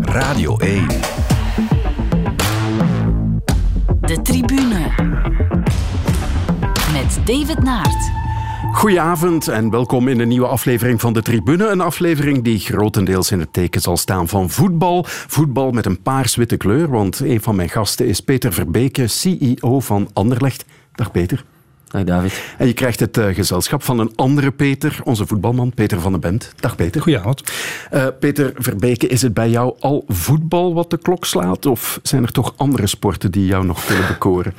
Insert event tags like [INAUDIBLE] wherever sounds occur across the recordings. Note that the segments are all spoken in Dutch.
Radio 1. De tribune. Met David Naert. Goedenavond en welkom in een nieuwe aflevering van De Tribune. Een aflevering die grotendeels in het teken zal staan van voetbal. Voetbal met een paars-witte kleur, want een van mijn gasten is Peter Verbeke, CEO van Anderlecht. Dag Peter. Dag David. En je krijgt het uh, gezelschap van een andere Peter, onze voetbalman Peter van den Bent. Dag Peter. Goedenavond. Uh, Peter Verbeke, is het bij jou al voetbal wat de klok slaat? Of zijn er toch andere sporten die jou nog kunnen bekoren?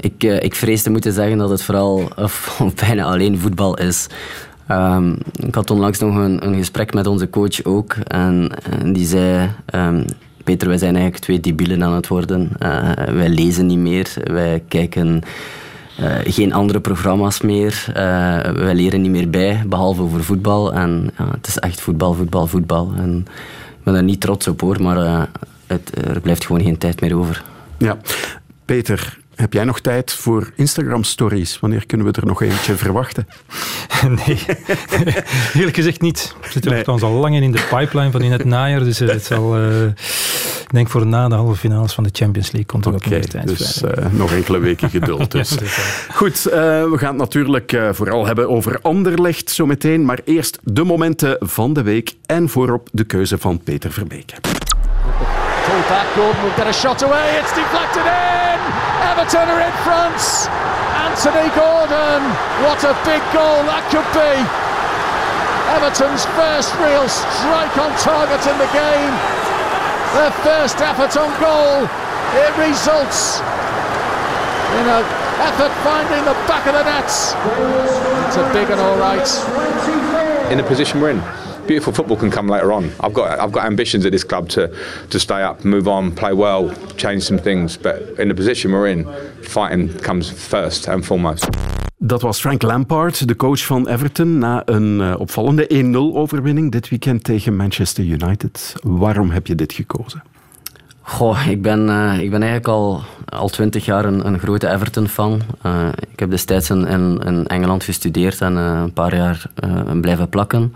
Ik, uh, ik vrees te moeten zeggen dat het vooral, of, [LAUGHS] of bijna alleen voetbal is. Um, ik had onlangs nog een, een, gesprek met onze coach ook. En, en die zei... Um, Peter, wij zijn eigenlijk twee debielen aan het worden. Uh, wij lezen niet meer. Wij kijken geen andere programma's meer. Uh, wij leren niet meer bij, behalve over voetbal. En het is echt voetbal, voetbal, voetbal. En ik ben er niet trots op hoor, maar uh, het, er blijft gewoon geen tijd meer over. Ja, Peter, heb jij nog tijd voor Instagram-stories? Wanneer kunnen we er nog eentje verwachten? [LAUGHS] Nee, [LAUGHS] eerlijk gezegd niet. We zitten nee. al lang in de pipeline van in het najaar. Dus het zal, uh, ik denk voor na de halve finales van de Champions League komt er okay, ook nog tijd Dus uh, nog enkele weken [LAUGHS] geduld. Dus. Goed, uh, we gaan het natuurlijk vooral hebben over Anderlecht zometeen. Maar eerst de momenten van de week en voorop de keuze van Peter Verbeke. Gordon will get a shot away. It's deflected in. Everton are in front. Anthony Gordon. What a big goal that could be. Everton's first real strike on target in the game. Their first effort on goal. It results in an effort finding the back of the nets. It's a big and all right. In the position we're in beautiful football can come later on. I've got I've got ambitions at this club to to stay up, move on, play well, change some things. But in the position we're in, fighting comes first and foremost. Dat was Frank Lampard, de coach van Everton, na een uh, opvallende 1-0-overwinning dit weekend tegen Manchester United. Waarom heb je dit gekozen? Goh, ik ben, uh, ik ben eigenlijk al, al twintig jaar een, een grote Everton-fan. Uh, ik heb destijds in, in, in Engeland gestudeerd en een paar jaar blijven plakken.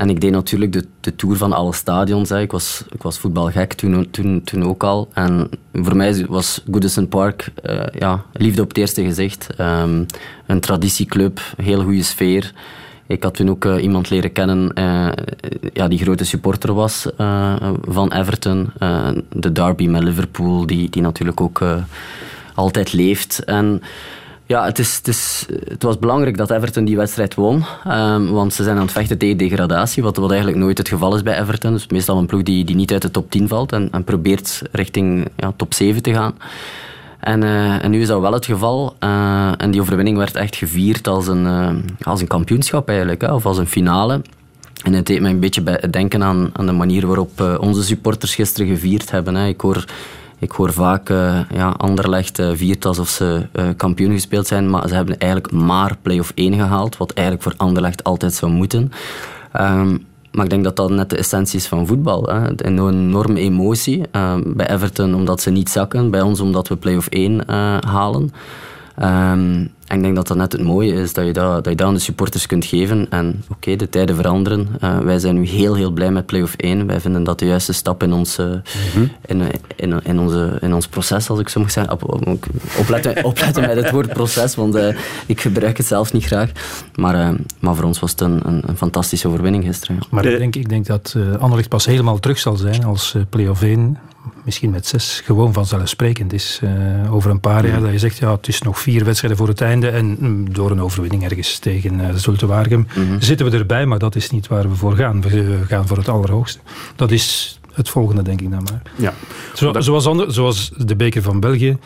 En ik deed natuurlijk de, de tour van alle stadions. Hè. Ik, was, ik was voetbalgek toen, toen, toen ook al. En voor mij was Goodison Park uh, ja, liefde op het eerste gezicht. Um, een traditieclub, heel goede sfeer. Ik had toen ook uh, iemand leren kennen uh, ja, die grote supporter was van Everton. de derby met Liverpool, die, die natuurlijk ook altijd leeft. En ja, het, is, het, is, het was belangrijk dat Everton die wedstrijd won. Um, want ze zijn aan het vechten tegen degradatie, wat, wat eigenlijk nooit het geval is bij Everton. Dus meestal een ploeg die, die niet uit de top 10 valt en, en probeert richting ja, top 7 te gaan. En, uh, en nu is dat wel het geval. Uh, en die overwinning werd echt gevierd als een, uh, als een kampioenschap eigenlijk, hè, of als een finale. En het deed me een beetje denken aan, aan de manier waarop onze supporters gisteren gevierd hebben. Hè. Ik hoor ik hoor vaak uh, ja, Anderlecht uh, viert alsof ze uh, kampioen gespeeld zijn, maar ze hebben eigenlijk maar play-off 1 gehaald, wat eigenlijk voor Anderlecht altijd zou moeten. Um, maar ik denk dat dat net de essentie is van voetbal. Hè. Een enorme emotie. bij Everton omdat ze niet zakken, bij ons omdat we play-off 1 halen. Um, en ik denk dat dat net het mooie is, dat je dat, dat, je dat aan de supporters kunt geven. En oké, okay, de tijden veranderen. Uh, wij zijn nu heel, heel blij met Play-off 1. Wij vinden dat de juiste stap in ons, uh, mm-hmm. in, in, in, onze, in ons proces, als ik zo mag zeggen. Op, op, opletten, [LAUGHS] opletten met het woord proces, want uh, ik gebruik het zelf niet graag. Maar, maar voor ons was het een, een, een fantastische overwinning gisteren. Ja. Maar ik denk, ik denk dat uh, Anderlecht pas helemaal terug zal zijn als Play-off 1 misschien met zes, gewoon vanzelfsprekend is. Uh, over een paar jaar dat je zegt, ja, het is nog vier wedstrijden voor het einde en mm, door een overwinning ergens tegen uh, Zulte Waregem mm-hmm. zitten we erbij, maar dat is niet waar we voor gaan. We gaan voor het allerhoogste. Dat is het volgende, denk ik dan maar. Ja. Zo, zoals, ander, zoals de beker van België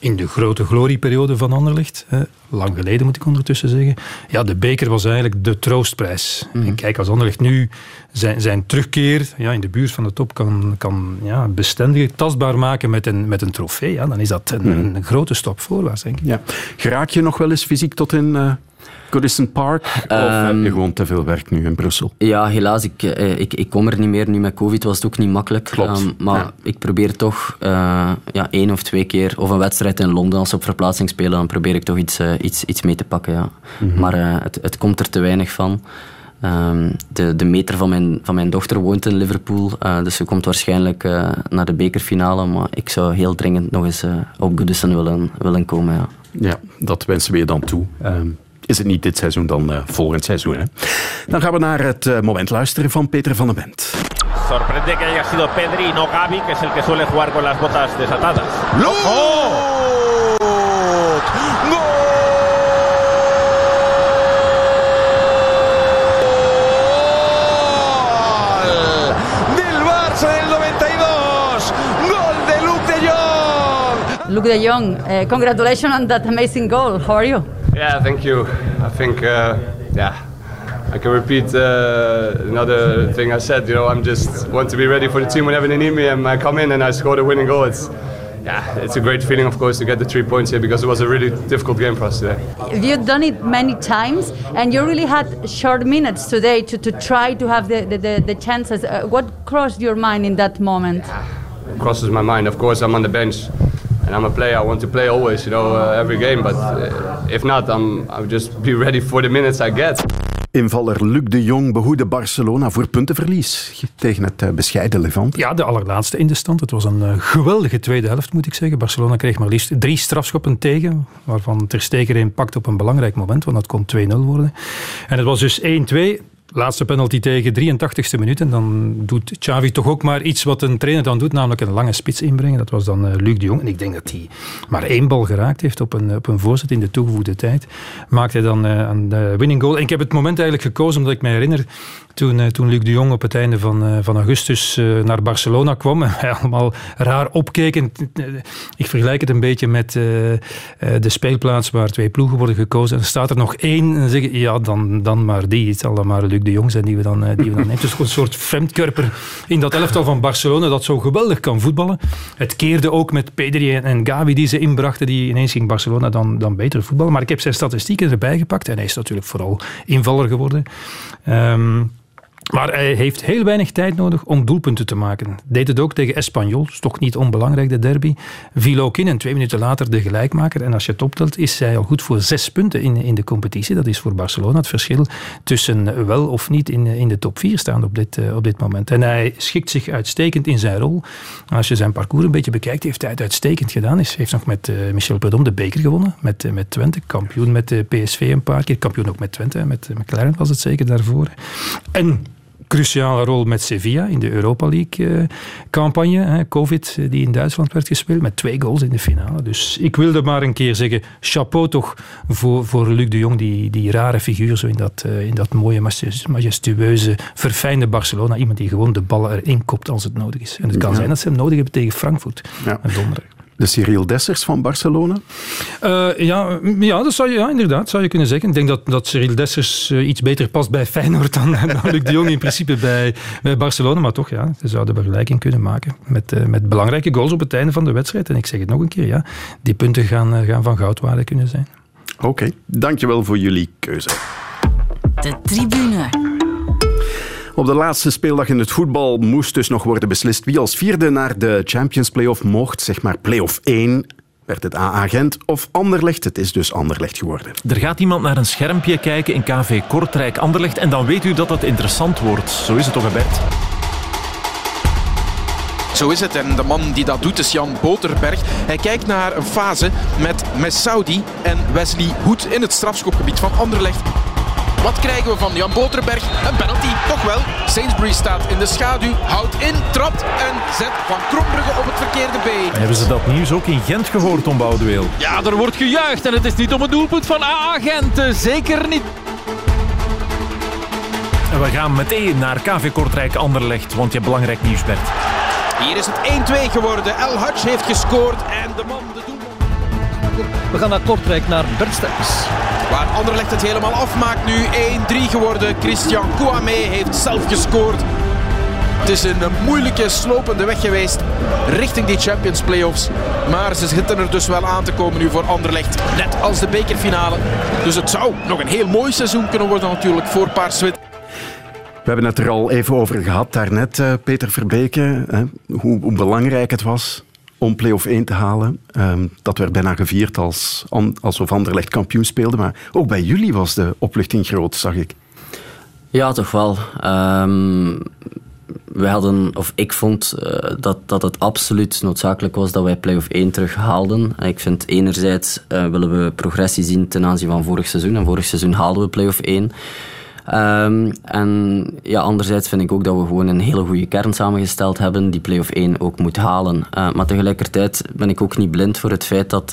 in de grote glorieperiode van Anderlecht. Hè, lang geleden moet ik ondertussen zeggen. Ja, de beker was eigenlijk de troostprijs. Mm. En kijk, als Anderlecht nu zijn, zijn terugkeer ja, in de buurt van de top kan, kan ja, bestendig, tastbaar maken met een, met een trofee, ja, dan is dat een, mm. een grote stap voorwaarts, denk ik. Ja. Geraak je nog wel eens fysiek tot in... Uh... Goodison Park? Of um, heb je gewoon te veel werk nu in Brussel? Ja, helaas. Ik, uh, ik, ik kom er niet meer. Nu met COVID was het ook niet makkelijk. Klopt. Um, maar ja. ik probeer toch uh, ja, één of twee keer, of een wedstrijd in Londen als ze op verplaatsing spelen, dan probeer ik toch iets, uh, iets, iets mee te pakken. Ja. Mm -hmm. Maar het, het komt er te weinig van. Ehm, de, de meter van mijn, van mijn dochter woont in Liverpool, uh, dus ze komt waarschijnlijk uh, naar de bekerfinale. Maar ik zou heel dringend nog eens uh, op Goodison willen, willen komen. Ja. ja, dat wensen we je dan toe. Um, is het niet dit seizoen, dan volgend seizoen. Hè? Dan gaan we naar het moment luisteren van Peter van den Bent. Sorprende que haya sido Pedri y no Gavi, que es el que suele jugar con las botas desatadas. ¡Oh! Luke de Jong, uh, congratulations on that amazing goal. How are you? Yeah, thank you. I think, uh, yeah, I can repeat uh, another thing I said. You know, I'm just want to be ready for the team whenever they need me, and I come in and I score the winning goal. It's yeah, it's a great feeling, of course, to get the three points here because it was a really difficult game for us today. You've done it many times, and you really had short minutes today to, to try to have the, the, the, the chances. Uh, what crossed your mind in that moment? Yeah, crosses my mind. Of course, I'm on the bench and I'm a player. I want to play always, you know, uh, every game. But uh, if not, I'm I'll just be ready for the minutes I get. Invaller Luc de Jong behoede Barcelona voor puntenverlies tegen het uh, bescheiden Levante. Ja, de allerlaatste in de stand. Het was een uh, geweldige tweede helft, moet ik zeggen. Barcelona kreeg maar liefst drie strafschoppen tegen, waarvan Ter Stegen een pakt op een belangrijk moment, want dat kon 2-0 worden. En het was dus 1-2. Laatste penalty tegen 83ste minuut. En dan doet Xavi toch ook maar iets wat een trainer dan doet, namelijk een lange spits inbrengen. Dat was dan uh, Luc de Jong. En ik denk dat hij maar één bal geraakt heeft op een, op een voorzet in de toegevoegde tijd. Maakte hij dan een de winning goal. En ik heb het moment eigenlijk gekozen omdat ik me herinner toen, uh, toen Luc de Jong op het einde van, van augustus naar Barcelona kwam en wij allemaal raar opkeken. Ik vergelijk het een beetje met de speelplaats waar twee ploegen worden gekozen. En staat er nog één en zeggen, ja, dan, dan maar die. Het zal dan maar Luc de Jong zijn die we dan, die we dan nemen. Dus een soort vreemdkörper in dat elftal van Barcelona dat zo geweldig kan voetballen. Het keerde ook met Pedri en Gavi die ze inbrachten, die ineens ging Barcelona dan, dan beter voetballen. Maar ik heb zijn statistieken erbij gepakt en hij is natuurlijk vooral invaller geworden. Um, maar hij heeft heel weinig tijd nodig om doelpunten te maken. Deed het ook tegen Espanyol, is toch niet onbelangrijk de derby. Viel ook in en twee minuten later de gelijkmaker. En als je het optelt, is hij al goed voor zes punten in, in de competitie. Dat is voor Barcelona het verschil tussen wel of niet in, in de top vier staan op dit, op dit moment. En hij schikt zich uitstekend in zijn rol. Als je zijn parcours een beetje bekijkt, heeft hij het uitstekend gedaan. Hij heeft nog met uh, Michel Predom de beker gewonnen, met, uh, met Twente. Kampioen met de PSV een paar keer. Kampioen ook met Twente, met McLaren was het zeker daarvoor. En cruciale rol met Sevilla in de Europa League-campagne. Eh, Covid, eh, die in Duitsland werd gespeeld, met twee goals in de finale. Dus ik wilde maar een keer zeggen, chapeau toch voor, voor Luc de Jong, die, die rare figuur zo in dat, uh, in dat mooie, majestueuze, verfijnde Barcelona. Iemand die gewoon de ballen erin kopt als het nodig is. En het kan zijn dat ze hem nodig hebben tegen Frankfurt. Ja. donderdag de Cyril Dessers van Barcelona? Uh, ja, ja, dat zou je, ja, inderdaad, zou je kunnen zeggen. Ik denk dat, dat Cyril Dessers uh, iets beter past bij Feyenoord dan, [LAUGHS] dan Luc de Jong in principe bij, bij Barcelona. Maar toch, ja, ze zouden vergelijking kunnen maken met, uh, met belangrijke goals op het einde van de wedstrijd. En ik zeg het nog een keer, ja, die punten gaan, gaan van goudwaarde kunnen zijn. Oké, okay. dankjewel voor jullie keuze. De tribune. Op de laatste speeldag in het voetbal moest dus nog worden beslist wie als vierde naar de Champions Playoff mocht. Zeg maar Playoff 1 werd het AA Gent of Anderlecht. Het is dus Anderlecht geworden. Er gaat iemand naar een schermpje kijken in KV Kortrijk Anderlecht en dan weet u dat het interessant wordt. Zo is het toch, Bert? Zo is het. En de man die dat doet is Jan Boterberg. Hij kijkt naar een fase met Messaudi en Wesley Hoed in het strafschopgebied van Anderlecht. Wat krijgen we van Jan Boterberg? Een penalty, toch wel. Sainsbury staat in de schaduw, houdt in, trapt en zet Van Krombrugge op het verkeerde been. Hebben ze dat nieuws ook in Gent gehoord, Tom Boudeweel? Ja, er wordt gejuicht en het is niet om het doelpunt van AA Gent. Zeker niet. En we gaan meteen naar KV Kortrijk Anderlecht, want je hebt belangrijk nieuws, Bert. Hier is het 1-2 geworden. El Hadj heeft gescoord en de man, We gaan naar Kortrijk, naar Bert. Waar Anderlecht het helemaal afmaakt nu. 1-3 geworden. Christian Kouame heeft zelf gescoord. Het is een moeilijke, slopende weg geweest richting die Champions Playoffs. Maar ze zitten er dus wel aan te komen nu voor Anderlecht. Net als de bekerfinale. Dus het zou nog een heel mooi seizoen kunnen worden natuurlijk voor Paarswit. We hebben het er al even over gehad daarnet, uh, Peter Verbeke. Hè, hoe, hoe belangrijk het was om play-off 1 te halen. Um, dat werd bijna gevierd als, alsof Anderlecht kampioen speelde. Maar ook bij jullie was de opluchting groot, zag ik. Ja, toch wel. Um, we hadden, of ik vond uh, dat, dat het absoluut noodzakelijk was dat wij play-off 1 terughaalden. Ik vind enerzijds uh, willen we progressie zien ten aanzien van vorig seizoen. En vorig seizoen haalden we play-off 1. Um, en ja, anderzijds vind ik ook dat we gewoon een hele goede kern samengesteld hebben die play-off 1 ook moet halen. Uh, maar tegelijkertijd ben ik ook niet blind voor het feit dat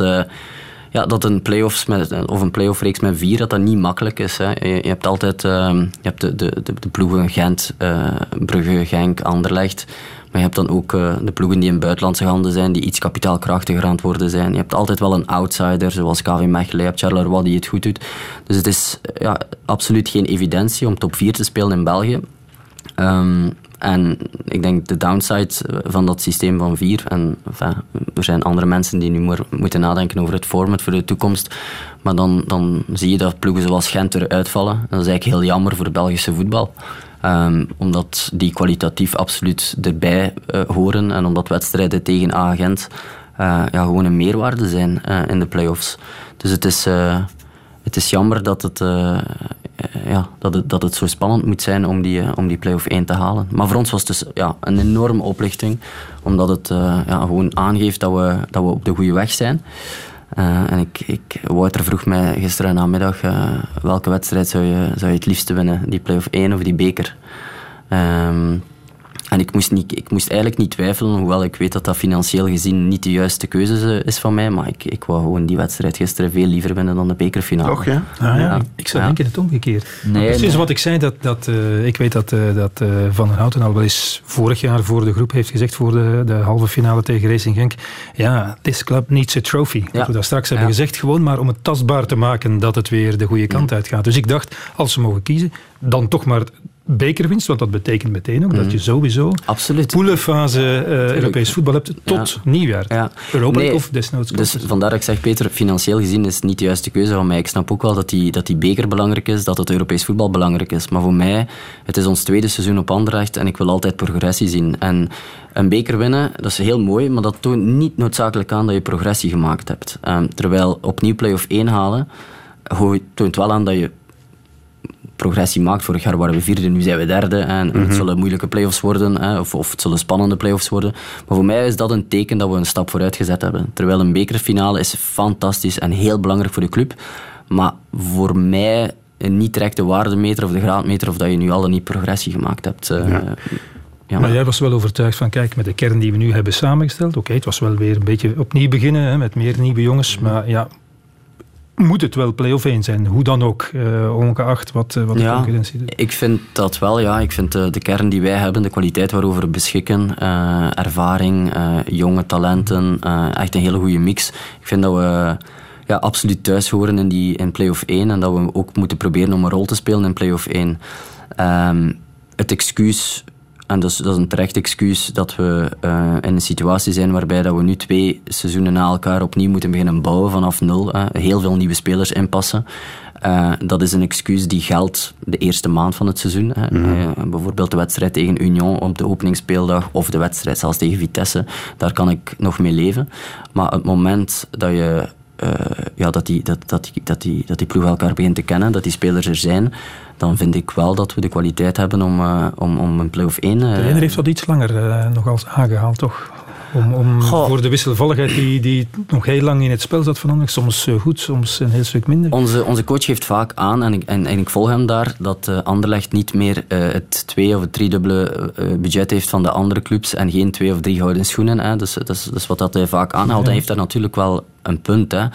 ja, dat een play-offs met, of een play-off reeks met vier, dat dat niet makkelijk is. Hè. Je, hebt altijd uh, je hebt de, de, de, ploegen Gent, uh, Brugge, Genk, Anderlecht. Maar je hebt dan ook uh, de ploegen die in buitenlandse handen zijn, die iets kapitaalkrachtiger aan het worden zijn. Je hebt altijd wel een outsider, zoals KV Mechelen, je hebt Charleroi die het goed doet. Dus het is ja, absoluut geen evidentie om top 4 te spelen in België. Um, en ik denk de downside van dat systeem van vier, en er zijn andere mensen die nu maar moeten nadenken over het format voor de toekomst, maar dan, dan zie je dat ploegen zoals Gent eruit vallen. Dat is eigenlijk heel jammer voor Belgische voetbal. Um, omdat die kwalitatief absoluut erbij uh, horen en omdat wedstrijden tegen A-Gent uh, ja, gewoon een meerwaarde zijn uh, in de play-offs. Dus het is, het is jammer dat het eh, ja, dat, het, dat het zo spannend moet zijn om die, eh, om die play-off 1 te halen. Maar voor ons was het dus ja, een enorme oplichting, omdat het uh, ja, gewoon aangeeft dat we, dat we op de goede weg zijn. En ik, ik, Wouter vroeg mij gisteren namiddag uh, welke wedstrijd zou je, zou je het liefste winnen, die play-off 1 of die beker. Um, en ik moest, niet, ik moest eigenlijk niet twijfelen, hoewel ik weet dat dat financieel gezien niet de juiste keuze is van mij. Maar ik, ik wou gewoon die wedstrijd gisteren veel liever winnen dan de bekerfinale. Toch, ja? Ah, ja. Ik zou denken het omgekeerd. Nee, Precies nee. wat ik zei, dat, dat, uh, ik weet dat, uh, dat uh, Van der Houten al wel eens vorig jaar voor de groep heeft gezegd, voor de, de halve finale tegen Racing Genk. Ja, this club needs a trophy. Ja. Dat we dat straks hebben gezegd, gewoon maar om het tastbaar te maken dat het weer de goede kant uitgaat. Dus ik dacht, als ze mogen kiezen, dan toch maar bekerwinst, want dat betekent meteen ook mm. dat je sowieso Absoluut. poelenfase uh, Europees voetbal hebt tot ja. nieuwjaar. Ja. Europa nee, of desnoods. Dus vandaar dat ik zeg, Peter, financieel gezien is het niet de juiste keuze van mij. Ik snap ook wel dat die, dat die beker belangrijk is, dat het Europees voetbal belangrijk is. Maar voor mij, het is ons tweede seizoen op Anderlecht en ik wil altijd progressie zien. En een beker winnen, dat is heel mooi, maar dat toont niet noodzakelijk aan dat je progressie gemaakt hebt. Um, terwijl opnieuw play-off 1 halen, toont wel aan dat je progressie maakt. Vorig jaar waren we vierde, nu zijn we derde. En het zullen moeilijke play-offs worden, hè, of, of het zullen spannende play-offs worden. Maar voor mij is dat een teken dat we een stap vooruit gezet hebben. Terwijl een bekerfinale is fantastisch en heel belangrijk voor de club. Maar voor mij niet direct de waardemeter of de graadmeter of dat je nu al niet progressie gemaakt hebt. Uh, ja. Ja, maar jij was wel overtuigd van, kijk, met de kern die we nu hebben samengesteld, oké, okay, het was wel weer een beetje opnieuw beginnen, hè, met meer nieuwe jongens, maar ja, moet het wel play-off 1 zijn, hoe dan ook, uh, ongeacht wat, uh, wat de ja, concurrentie doet. Ik vind dat wel, ja. Ik vind de, de kern die wij hebben, de kwaliteit waarover we beschikken, uh, ervaring, jonge talenten, echt een hele goede mix. Ik vind dat we ja, absoluut thuis horen in, die, in play-off 1 en dat we ook moeten proberen om een rol te spelen in play-off 1. Um, het excuus en is, dat is een terecht excuus dat we uh, in een situatie zijn waarbij dat we nu twee seizoenen na elkaar opnieuw moeten beginnen bouwen vanaf nul. Uh, heel veel nieuwe spelers inpassen. Uh, dat is een excuus die geldt de eerste maand van het seizoen. Mm-hmm. bijvoorbeeld de wedstrijd tegen Union op de openingsspeeldag of de wedstrijd zelfs tegen Vitesse. Daar kan ik nog mee leven. Maar het moment dat je uh, ja, dat, die, dat, dat, dat, die, dat die ploeg elkaar begint te kennen, dat die spelers er zijn, dan vind ik wel dat we de kwaliteit hebben om, uh, om, om een play-off 1... Uh, de trainer heeft wat iets langer nog als aangehaald, toch? Om, om voor de wisselvalligheid die, die nog heel lang in het spel zat veranderd. Soms goed, soms een heel stuk minder. Onze, onze coach geeft vaak aan, en ik, en, en ik volg hem daar, dat uh, Anderlecht niet meer uh, het twee- of het driedubbele budget heeft van de andere clubs en geen twee of drie gouden schoenen. Hè. Dus dat is, dat is wat dat hij vaak aanhaalt. Ja. Hij heeft daar natuurlijk wel een punt. Hè.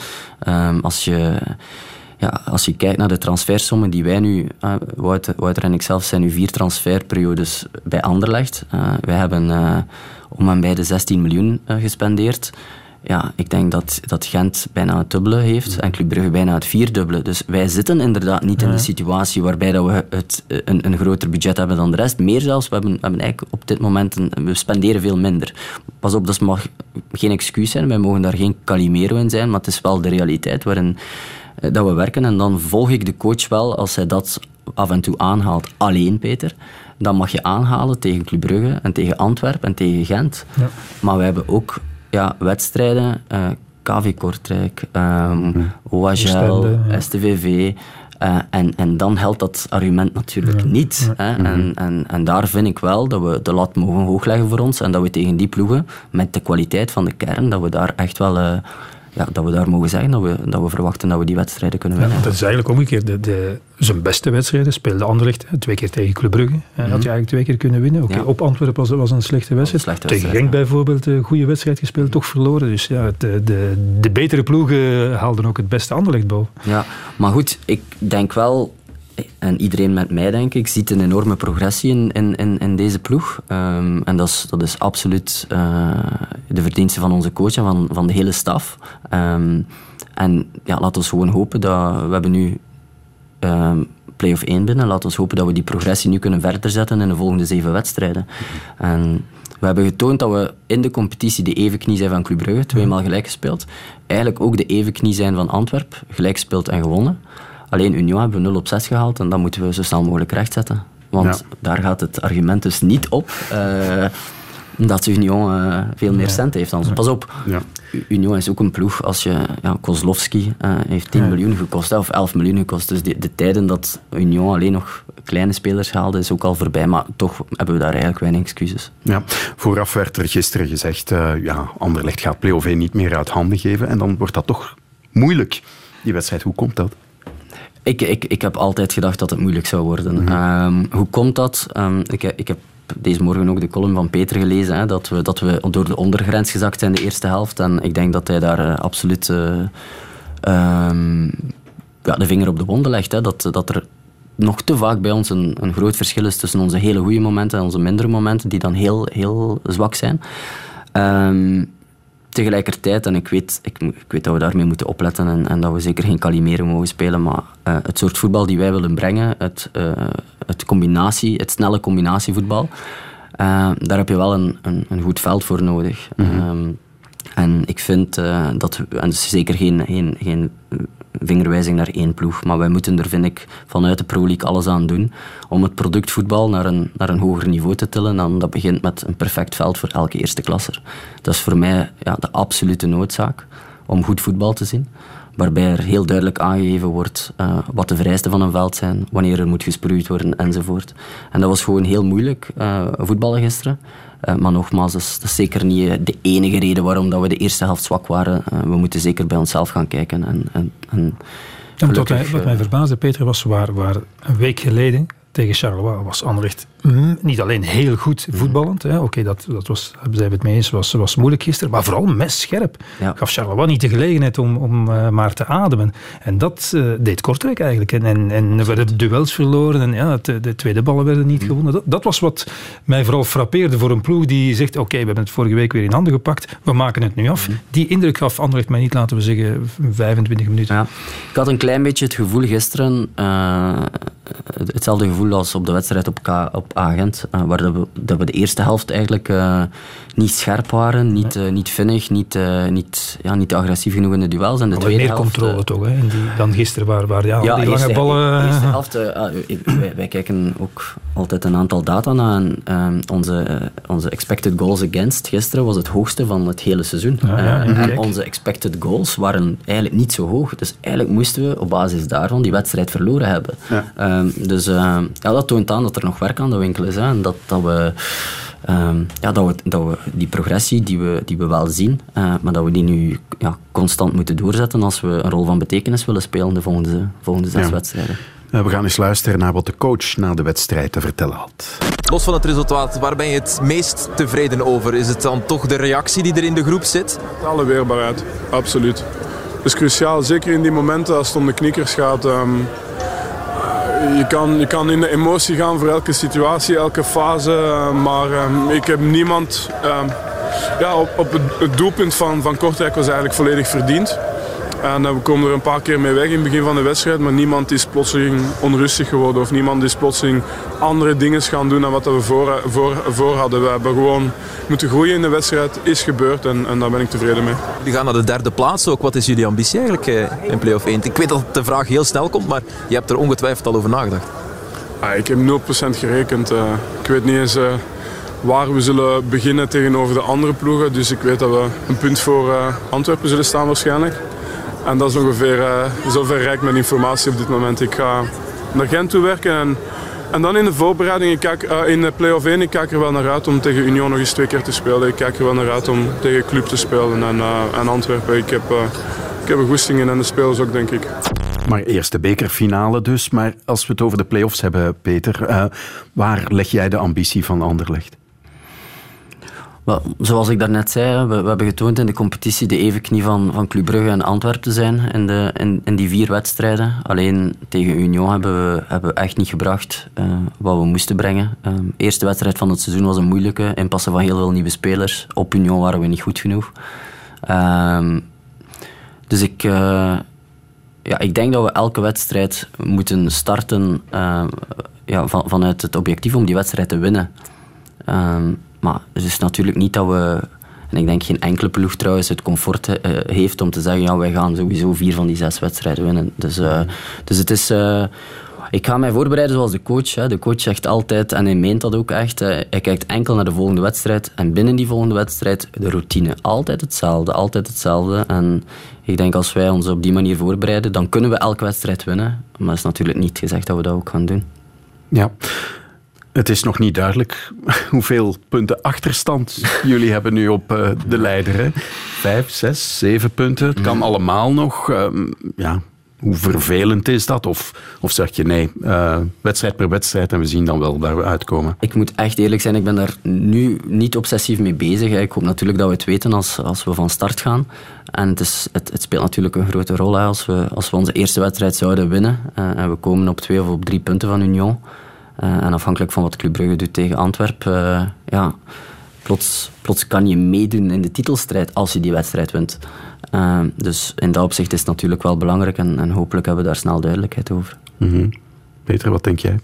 Um, als je ja, als je kijkt naar de transfersommen die wij nu, uh, Wouter, Wouter en ik zelf zijn nu vier transferperiodes bij Anderlecht. Uh, wij hebben uh, om en bij de 16 miljoen gespendeerd. Ja, ik denk dat, dat Gent bijna het dubbele heeft en Club Brugge bijna het vierdubbele. Dus wij zitten inderdaad niet in de situatie waarbij dat we het, een, een groter budget hebben dan de rest. Meer zelfs, we hebben, we hebben eigenlijk op dit moment, een, we spenderen veel minder. Pas op, dat mag geen excuus zijn, wij mogen daar geen Calimero in zijn, maar het is wel de realiteit waarin dat we werken. En dan volg ik de coach wel als hij dat af en toe aanhaalt. Alleen, Peter. Dan mag je aanhalen tegen Club Brugge en tegen Antwerpen en tegen Gent. Ja. Maar we hebben ook ja, wedstrijden. Uh, KV Kortrijk, um. OHL, STVV. Uh, en, en dan helpt dat argument natuurlijk niet. Hè? En, en, en daar vind ik wel dat we de lat mogen hoog leggen voor ons en dat we tegen die ploegen, met de kwaliteit van de kern, dat we daar echt wel... Uh, ja, dat we daar mogen zeggen dat we, dat we verwachten dat we die wedstrijden kunnen winnen. Ja, dat is eigenlijk omgekeerd. De, de, zijn beste wedstrijden speelde Anderlecht twee keer tegen Club Brugge. Mm Had je eigenlijk twee keer kunnen winnen. Okay, ja. Op Antwerpen was, was een slechte wedstrijd. Een slechte tegen Genk bijvoorbeeld een goede wedstrijd gespeeld, toch verloren. Dus ja, de, de, de betere ploegen haalden ook het beste Anderlecht boven. Ja, maar goed, ik denk wel en iedereen met mij, denk ik, ziet een enorme progressie in, in, in, deze ploeg. Um, en dat is, dat is absoluut uh, de verdienste van onze coach en van, van de hele staf. Um, en ja, laten we gewoon hopen dat we hebben nu um, play-off 1 binnen. Laten we hopen dat we die progressie nu kunnen verder zetten in de volgende zeven wedstrijden. En we hebben getoond dat we in de competitie de evenknie zijn van Club Brugge, tweemaal gelijk gespeeld. Eigenlijk ook de evenknie zijn van Antwerp, gelijk gespeeld en gewonnen. Alleen Union hebben we 0 op 6 gehaald en dat moeten we zo snel mogelijk rechtzetten. Want daar gaat het argument dus niet op uh, dat Union uh, veel meer cent heeft dan Pas op, ja. Union is ook een ploeg als je... Ja, Kozlovski uh, heeft 10 miljoen gekost, of 11 miljoen gekost. Dus de, de, tijden dat Union alleen nog kleine spelers haalde, is ook al voorbij. Maar toch hebben we daar eigenlijk weinig excuses. Ja, vooraf werd er gisteren gezegd, ja, Anderlecht gaat play-off niet meer uit handen geven. En dan wordt dat toch moeilijk, die wedstrijd. Hoe komt dat? Ik, ik, ik heb altijd gedacht dat het moeilijk zou worden. Mm -hmm. hoe komt dat? Um, ik, ik heb deze morgen ook de column van Peter gelezen, hè, dat, we, dat we door de ondergrens gezakt zijn in de eerste helft. En ik denk dat hij daar uh, absoluut uh, ja, de vinger op de wonden legt. Hè, dat, dat er nog te vaak bij ons een, een groot verschil is tussen onze hele goede momenten en onze mindere momenten, die dan heel, heel zwak zijn. Um, tegelijkertijd, en ik weet, ik, ik, weet dat we daarmee moeten opletten en, en dat we zeker geen Calimero mogen spelen, maar uh, het soort voetbal die wij willen brengen, het, uh, het, combinatie, het snelle combinatievoetbal, uh, daar heb je wel een, een, een goed veld voor nodig. Mm -hmm. um, en ik vind dat, we, en dus zeker geen, geen, geen vingerwijzing naar één ploeg. Maar wij moeten er, vind ik, vanuit de Pro League alles aan doen om het product voetbal naar een, naar een hoger niveau te tillen. En dat begint met een perfect veld voor elke eerste klasser. Dat is voor mij ja, de absolute noodzaak om goed voetbal te zien. Waarbij er heel duidelijk aangegeven wordt uh, wat de vereisten van een veld zijn, wanneer er moet gesproeid worden enzovoort. En dat was gewoon heel moeilijk, uh, voetballen gisteren. Uh, maar nogmaals, dat is, dat is, zeker niet de enige reden waarom dat we de eerste helft zwak waren. we moeten zeker bij onszelf gaan kijken. En, en, en wat, mij, wat mij verbaasde, Peter, was waar, waar een week geleden tegen Charleroi was Anderlecht niet alleen heel goed voetballend. Oké, okay, dat, dat was, zijn we het mee eens, was, was moeilijk gisteren. Maar vooral mes-scherp. Ja. Gaf Charleroi niet de gelegenheid om, om uh, maar te ademen. En dat uh, deed Kortrijk eigenlijk. En, en, en er werden duels verloren. En ja, het, de tweede ballen werden niet gewonnen. Dat, dat, was wat mij vooral frappeerde voor een ploeg die zegt... Oké, okay, we hebben het vorige week weer in handen gepakt. We maken het nu af. Die indruk gaf Anderlecht mij niet, laten we zeggen, 25 minuten. Ja. Ik had een klein beetje het gevoel gisteren... Uh, hetzelfde gevoel als op de wedstrijd op, K, op agent, uh, waar dat we, dat we, de eerste helft eigenlijk uh, niet scherp waren, niet, uh, niet vinnig, niet, niet, ja, niet agressief genoeg in de duels. En de maar tweede meer helft, controle toch, hè, die, dan gisteren, waar, waar ja, ja die lange eerste, ballen... De eerste helft, wij, wij, kijken ook altijd een aantal data na en onze, onze expected goals against gisteren was het hoogste van het hele seizoen. Ja, ja, en onze expected goals waren eigenlijk niet zo hoog. Dus eigenlijk moesten we op basis daarvan die wedstrijd verloren hebben. Um, dus ja, dat toont aan dat er nog werk aan de winkel is. Hè, en dat, dat, we, um, ja, dat, we, dat we die progressie die we, die we wel zien, uh, maar dat we die nu ja, constant moeten doorzetten als we een rol van betekenis willen spelen de volgende, volgende zes ja. wedstrijden. We gaan eens luisteren naar wat de coach na de wedstrijd te vertellen had. Los van het resultaat, waar ben je het meest tevreden over? Is het dan toch de reactie die er in de groep zit? Alle weerbaarheid, absoluut. Dat is cruciaal, zeker in die momenten als het om de knikkers gaat. Um, je kan, je kan in de emotie gaan voor elke situatie, elke fase. Maar um, ik heb niemand... Um, ja, op, op het, het, doelpunt van, van Kortrijk was eigenlijk volledig verdiend. En uh, we komen er een paar keer mee weg in het begin van de wedstrijd. Maar niemand is plotseling onrustig geworden. Of niemand is plotseling andere dingen gaan doen dan wat we voor, voor, voor hadden. We hebben gewoon moeten groeien in de wedstrijd. Is gebeurd en, en daar ben ik tevreden mee. Jullie gaan naar de derde plaats ook. Wat is jullie ambitie eigenlijk uh, in play-off 1? Ik weet dat de vraag heel snel komt, maar je hebt er ongetwijfeld al over nagedacht. Ah, ik heb 0% gerekend. Uh, ik weet niet eens waar we zullen beginnen tegenover de andere ploegen. Dus ik weet dat we een punt voor Antwerpen zullen staan waarschijnlijk. En dat is ongeveer, uh, zover rijk mijn informatie op dit moment. Ik ga naar Gent toe werken en, en dan in de voorbereiding, ik kijk, uh, in de play-off 1, ik kijk er wel naar uit om tegen Union nog eens twee keer te spelen. Ik kijk er wel naar uit om tegen Club te spelen en, uh, en Antwerpen. Ik heb, ik heb een goesting in en de spelers ook, denk ik. Maar eerst de bekerfinale dus. Maar als we het over de play-offs hebben, Peter, waar leg jij de ambitie van Anderlecht? Zoals ik daarnet zei, we, we, hebben getoond in de competitie de evenknie van, van Club Brugge en Antwerpen te zijn in, de, in, die vier wedstrijden. Alleen tegen Union hebben we, hebben echt niet gebracht uh, wat we moesten brengen. De uh, eerste wedstrijd van het seizoen was een moeilijke, inpassen van heel veel nieuwe spelers. Op Union waren we niet goed genoeg. Uh, dus ik, uh, ja, ik denk dat we elke wedstrijd moeten starten ja, van, vanuit het objectief om die wedstrijd te winnen. Maar het is natuurlijk niet dat we... En ik denk geen enkele ploeg trouwens het comfort uh, heeft om te zeggen ja, wij gaan sowieso vier van die zes wedstrijden winnen. Dus, uh, dus het is... Uh, ik ga mij voorbereiden zoals de coach. Hè. De coach zegt altijd, en hij meent dat ook echt, hij kijkt enkel naar de volgende wedstrijd. En binnen die volgende wedstrijd de routine. Altijd hetzelfde, altijd hetzelfde. En ik denk als wij ons op die manier voorbereiden, dan kunnen we elke wedstrijd winnen. Maar het is natuurlijk niet gezegd dat we dat ook gaan doen. Ja. Het is nog niet duidelijk [LAUGHS] hoeveel punten achterstand jullie hebben nu op uh, de leider. Hè? Vijf, zes, zeven punten. Het kan allemaal nog. Uh, ja, hoe vervelend is dat? Of, of zeg je nee, uh, wedstrijd per wedstrijd en we zien dan wel waar we uitkomen? Ik moet echt eerlijk zijn, ik ben daar nu niet obsessief mee bezig. Ik hoop natuurlijk dat we het weten als, als we van start gaan. En het, is, het, het speelt natuurlijk een grote rol hè, als, we, als we onze eerste wedstrijd zouden winnen. en we komen op twee of op drie punten van Union. Uh, en afhankelijk van wat Club Brugge doet tegen Antwerpen, uh, ja, plots, plots kan je meedoen in de titelstrijd als je die wedstrijd wint. Uh, dus in dat opzicht is het natuurlijk wel belangrijk en, en hopelijk hebben we daar snel duidelijkheid over. Mm. Peter, wat denk jij?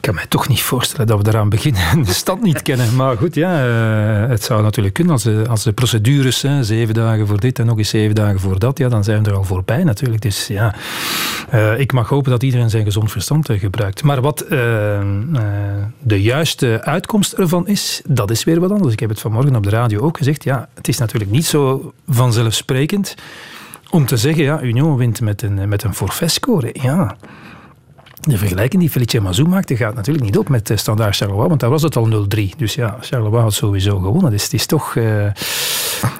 Ik kan me toch niet voorstellen dat we daaraan beginnen en de stad niet kennen. Maar goed, ja, uh, het zou natuurlijk kunnen als de, als de procedures, hè, zeven dagen voor dit en nog eens zeven dagen voor dat, ja, dan zijn we er al voorbij natuurlijk. Dus ja, uh, ik mag hopen dat iedereen zijn gezond verstand uh, gebruikt. Maar wat de juiste uitkomst ervan is, dat is weer wat anders. Ik heb het vanmorgen op de radio ook gezegd. Ja, het is natuurlijk niet zo vanzelfsprekend om te zeggen, ja, Union wint met een, met een forfaitscore. Ja, de vergelijking die Felice Mazou maakte gaat natuurlijk niet op met Standaard Charleroi, want daar was het al 0-3. Dus ja, Charleroi had sowieso gewonnen. Dus het is toch, uh,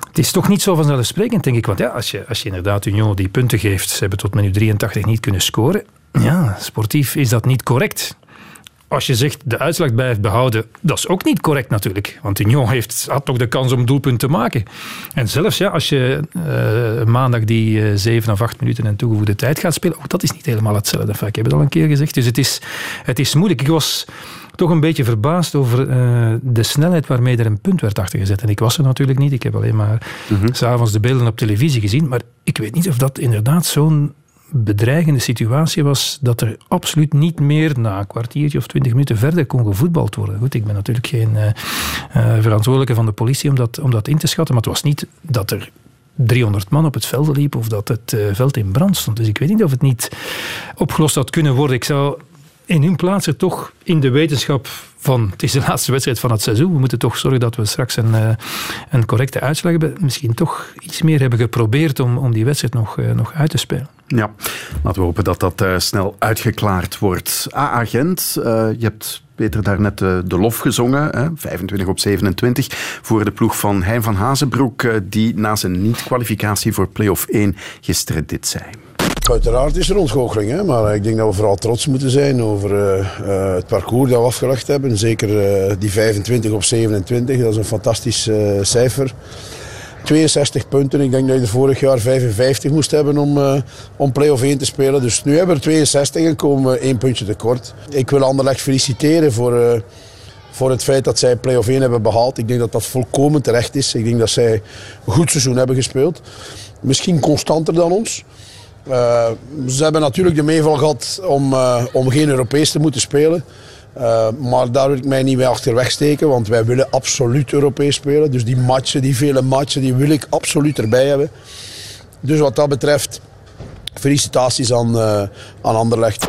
het is toch niet zo vanzelfsprekend, denk ik. Want ja, als je, als je inderdaad Union die punten geeft, ze hebben tot minuut 83 niet kunnen scoren. Ja, sportief is dat niet correct als je zegt de uitslag blijft behouden, dat is ook niet correct natuurlijk. Want Union heeft, had toch de kans om doelpunt te maken. En zelfs ja, als je uh, maandag die uh, 7 of 8 minuten en toegevoegde tijd gaat spelen, ook dat is niet helemaal hetzelfde. Enfin, ik heb het al een keer gezegd. Dus het is, het is moeilijk. Ik was toch een beetje verbaasd over uh, de snelheid waarmee er een punt werd achtergezet. En ik was er natuurlijk niet. Ik heb alleen maar mm -hmm. s'avonds de beelden op televisie gezien. Maar ik weet niet of dat inderdaad zo'n bedreigende situatie was dat er absoluut niet meer na een kwartiertje of twintig minuten verder kon gevoetbald worden. Goed, ik ben natuurlijk geen uh, uh, verantwoordelijke van de politie om dat, om dat in te schatten, maar het was niet dat er 300 man op het veld liep of dat het uh, veld in brand stond. Dus ik weet niet of het niet opgelost had kunnen worden. Ik zou in hun plaats er toch in de wetenschap van het is de laatste wedstrijd van het seizoen. We moeten toch zorgen dat we straks een, een correcte uitslag hebben. Misschien toch iets meer hebben geprobeerd om, om die wedstrijd nog, nog uit te spelen. Ja, laten we hopen dat dat uh, snel uitgeklaard wordt. A-agent, je hebt Peter daarnet de, de lof gezongen, hè, 25 op 27, voor de ploeg van Hein van Hazenbroek, die na zijn niet-kwalificatie voor play-off 1 gisteren dit zei. Uiteraard is er ontgoocheling, maar ik denk dat we vooral trots moeten zijn over het parcours dat we afgelegd hebben. Zeker die 25 op 27, dat is een fantastisch cijfer. 62 punten, ik denk dat je er vorig jaar 55 moest hebben om, om play-off 1 te spelen. Dus nu hebben we er 62 en komen we één puntje tekort. Ik wil Anderlecht feliciteren voor, voor het feit dat zij play-off 1 hebben behaald. Ik denk dat dat volkomen terecht is. Ik denk dat zij een goed seizoen hebben gespeeld. Misschien constanter dan ons. Uh, ze hebben natuurlijk de meeval gehad om, om geen Europees te moeten spelen. Uh, maar daar wil ik mij niet mee achterweg steken, want wij willen absoluut Europees spelen. Dus die matchen, die vele matchen, die wil ik absoluut erbij hebben. Dus wat dat betreft, felicitaties aan, aan Anderlecht.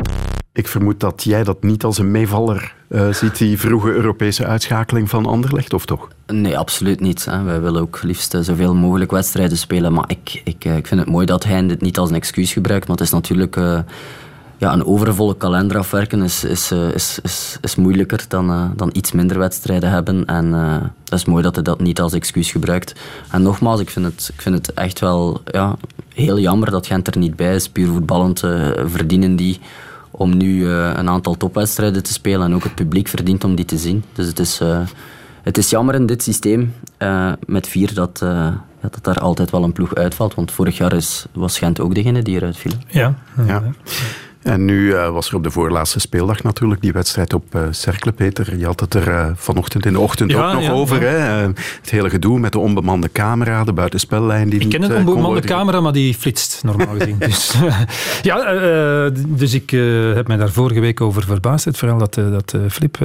Ik vermoed dat jij dat niet als een meevaller uh, ziet, die vroege Europese uitschakeling van Anderlecht, of toch? Nee, absoluut niet. Hè. Wij willen ook liefst zoveel mogelijk wedstrijden spelen. Maar ik, ik, ik vind het mooi dat hij dit niet als een excuus gebruikt. Want het is natuurlijk... Ja, een overvolle kalender afwerken is, is, is, is, is moeilijker dan, uh, dan iets minder wedstrijden hebben. En uh, dat is mooi dat hij dat niet als excuus gebruikt. En nogmaals, ik vind het, ik vind het echt wel ja, heel jammer dat Gent er niet bij is. Puur voetballend uh, verdienen die om nu een aantal topwedstrijden te spelen. En ook het publiek verdient om die te zien. Dus het is, het is jammer in dit systeem met vier dat, ja, dat daar altijd wel een ploeg uitvalt. Want vorig jaar is, was Gent ook degene die eruit viel. Ja, ja. En nu uh, was er op de voorlaatste speeldag natuurlijk die wedstrijd op uh, Cercle, Peter. Je had het er uh, vanochtend in de ochtend ja, ook nog ja, over. Ja. Hè? het hele gedoe met de onbemande camera, de buitenspellijn die Ik niet ken een onbemande camera, maar die flitst normaal gezien. [LAUGHS] dus, [LAUGHS] ja, dus ik heb mij daar vorige week over verbaasd. Het verhaal dat, dat Flip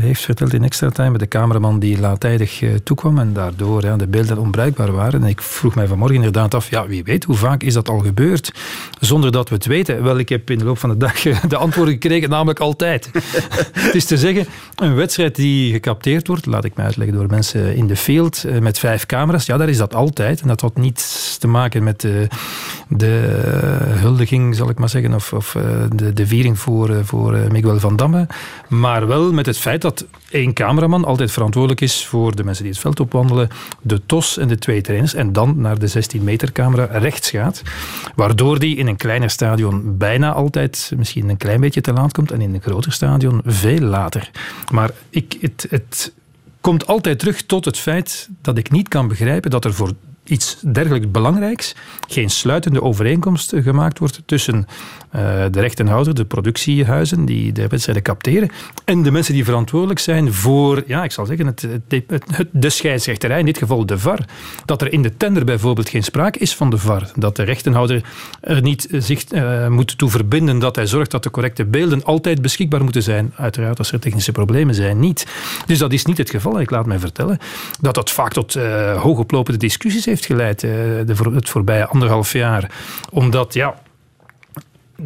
heeft verteld in Extra Time. De cameraman die laattijdig toekwam en daardoor de beelden onbruikbaar waren. En ik vroeg mij vanmorgen inderdaad af, ja, wie weet hoe vaak is dat al gebeurd zonder dat we het weten. Wel, ik heb in de loop van de dag de antwoorden gekregen, namelijk altijd. [LAUGHS] het is te zeggen, een wedstrijd die gecapteerd wordt, laat ik mij uitleggen door mensen in de field, met vijf camera's, ja, daar is dat altijd. En dat had niets te maken met de, de huldiging, zal ik maar zeggen, of, of de, de viering voor, voor Miguel van Damme. Maar wel met het feit dat één cameraman altijd verantwoordelijk is voor de mensen die het veld opwandelen, de TOS en de twee trainers, en dan naar de 16 meter camera rechts gaat, waardoor die in een kleiner stadion bijna altijd misschien een klein beetje te laat komt en in een groter stadion veel later. Maar ik, het, het komt altijd terug tot het feit dat ik niet kan begrijpen dat er voor iets dergelijk belangrijks geen sluitende overeenkomst gemaakt wordt tussen de rechtenhouder, de productiehuizen die de wedstrijden capteren, en de mensen die verantwoordelijk zijn voor, ja, ik zal zeggen, het, het, het, de scheidsrechterij, in dit geval de VAR. Dat er in de tender bijvoorbeeld geen sprake is van de VAR. Dat de rechtenhouder er niet zich uh, moet toe verbinden dat hij zorgt dat de correcte beelden altijd beschikbaar moeten zijn. Uiteraard, als er technische problemen zijn, niet. Dus dat is niet het geval. Ik laat mij vertellen dat dat vaak tot uh, hoogoplopende discussies heeft geleid de, het voorbije anderhalf jaar. Omdat, ja,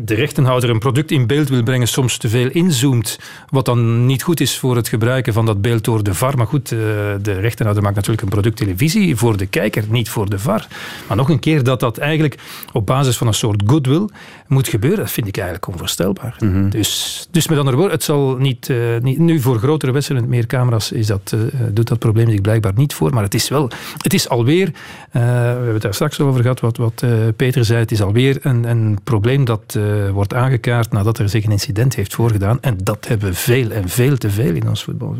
de rechtenhouder een product in beeld wil brengen, soms te veel inzoomt, wat dan niet goed is voor het gebruiken van dat beeld door de VAR. Maar goed, de rechtenhouder maakt natuurlijk een product televisie voor de kijker, niet voor de VAR. Maar nog een keer dat dat eigenlijk op basis van een soort goodwill moet gebeuren, dat vind ik eigenlijk onvoorstelbaar. Mm -hmm. dus, dus met andere woorden, het zal niet, uh, niet nu voor grotere wedstrijden met meer camera's is dat, uh, doet dat probleem zich blijkbaar niet voor, maar het is wel, het is alweer, uh, we hebben het daar straks over gehad, wat, wat Peter zei, het is alweer een, een probleem dat wordt aangekaart nadat er zich een incident heeft voorgedaan. En dat hebben we veel en veel te veel in ons voetbal.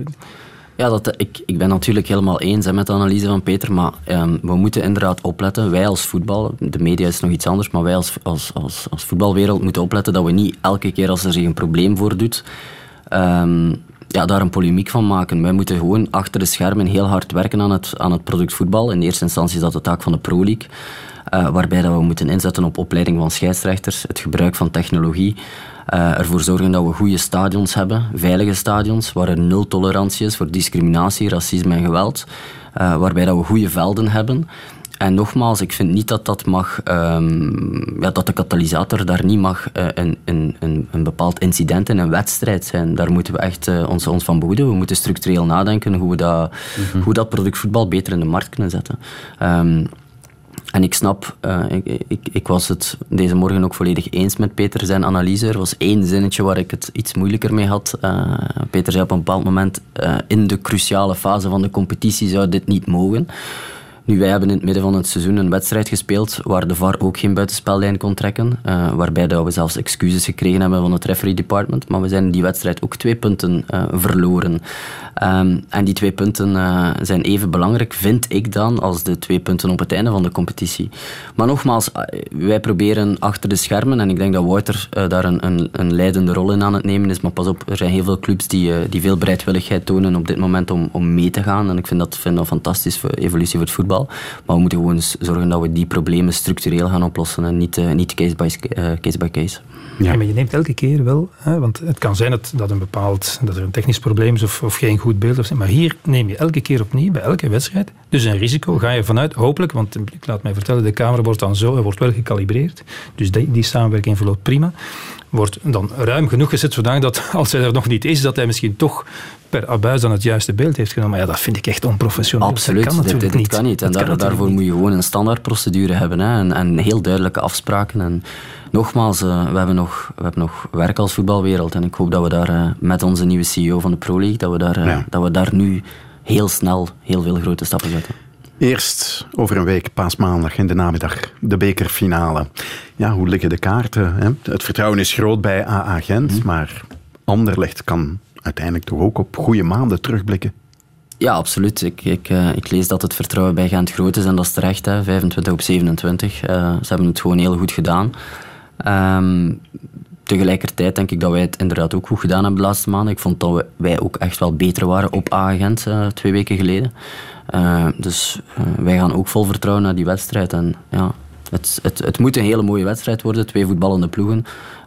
Ja, dat, ik, ik ben natuurlijk helemaal eens met de analyse van Peter, maar um, we moeten inderdaad opletten, wij als voetbal, de media is nog iets anders, maar wij als, als, als, als voetbalwereld moeten opletten dat we niet elke keer als er zich een probleem voordoet, um, ja, daar een polemiek van maken. Wij moeten gewoon achter de schermen heel hard werken aan het, aan het product voetbal. In eerste instantie is dat de taak van de Pro League. Uh, waarbij dat we moeten inzetten op opleiding van scheidsrechters, het gebruik van technologie, uh, ervoor zorgen dat we goede stadions hebben, veilige stadions, waar er nul tolerantie is voor discriminatie, racisme en geweld, uh, waarbij dat we goede velden hebben. En nogmaals, ik vind niet dat dat mag, um, ja, dat de katalysator daar niet mag uh, een, een, een, een bepaald incident in een wedstrijd zijn. Daar moeten we echt uh, ons, ons van behoeden. We moeten structureel nadenken hoe we dat, mm-hmm. hoe dat product voetbal beter in de markt kunnen zetten. Um, en ik snap, uh, ik, ik, was het deze morgen ook volledig eens met Peter zijn analyse. Er was één zinnetje waar ik het iets moeilijker mee had. Uh, Peter zei op een bepaald moment, uh, in de cruciale fase van de competitie zou dit niet mogen. Nu, wij hebben in het midden van het seizoen een wedstrijd gespeeld waar de VAR ook geen buitenspellijn kon trekken. Uh, waarbij we zelfs excuses gekregen hebben van het referee department. Maar we zijn in die wedstrijd ook twee punten uh, verloren. Um, en die twee punten uh, zijn even belangrijk, vind ik dan, als de twee punten op het einde van de competitie. Maar nogmaals, wij proberen achter de schermen, en ik denk dat Wouter daar een, een, een leidende rol in aan het nemen is. Maar pas op, er zijn heel veel clubs die, die veel bereidwilligheid tonen op dit moment om, om mee te gaan. En ik vind dat, vind dat fantastisch voor evolutie voor het voetbal. Maar we moeten gewoon zorgen dat we die problemen structureel gaan oplossen en niet, uh, niet case, by, uh, case by case. Ja. ja. maar je neemt elke keer wel, hè, want het kan zijn dat, dat, een bepaald, dat er een technisch probleem is of, of geen goed beeld. Of, maar hier neem je elke keer opnieuw, bij elke wedstrijd, dus een risico ga je vanuit, hopelijk, want ik laat mij vertellen, de camera wordt dan zo, er wordt wel gecalibreerd, dus die, die samenwerking verloopt prima. Wordt dan ruim genoeg gezet, zodanig dat [LAUGHS] als hij er nog niet is, dat hij misschien toch per abuis dan het juiste beeld heeft genomen. Maar ja, dat vind ik echt onprofessioneel. Absoluut, dat kan natuurlijk dit, niet. kan niet. En Dat daar, daarvoor moet je gewoon een standaardprocedure hebben hè, en, en heel duidelijke afspraken. En nogmaals, eh, we, hebben nog, we hebben nog werk als voetbalwereld. En ik hoop dat we daar eh, met onze nieuwe CEO van de Pro League, dat we daar, eh, Ja. dat we daar nu heel snel heel veel grote stappen zetten. Eerst over een week, paasmaandag in de namiddag, de bekerfinale. Ja, hoe liggen de kaarten? Hè? Het vertrouwen is groot bij AA Gent, maar Anderlecht kan uiteindelijk toch ook op goede maanden terugblikken. Ja, absoluut. Ik, ik, eh, ik lees dat het vertrouwen bij Gent groot is en dat is terecht. Hè. 25 op 27. Eh, ze hebben het gewoon heel goed gedaan. Ehm, tegelijkertijd denk ik dat wij het inderdaad ook goed gedaan hebben de laatste maanden. Ik vond dat wij ook echt wel beter waren op A-agent eh, twee weken geleden. Eh, dus eh, wij gaan ook vol vertrouwen naar die wedstrijd. En ja, het, het, het moet een hele mooie wedstrijd worden. Twee voetballende ploegen.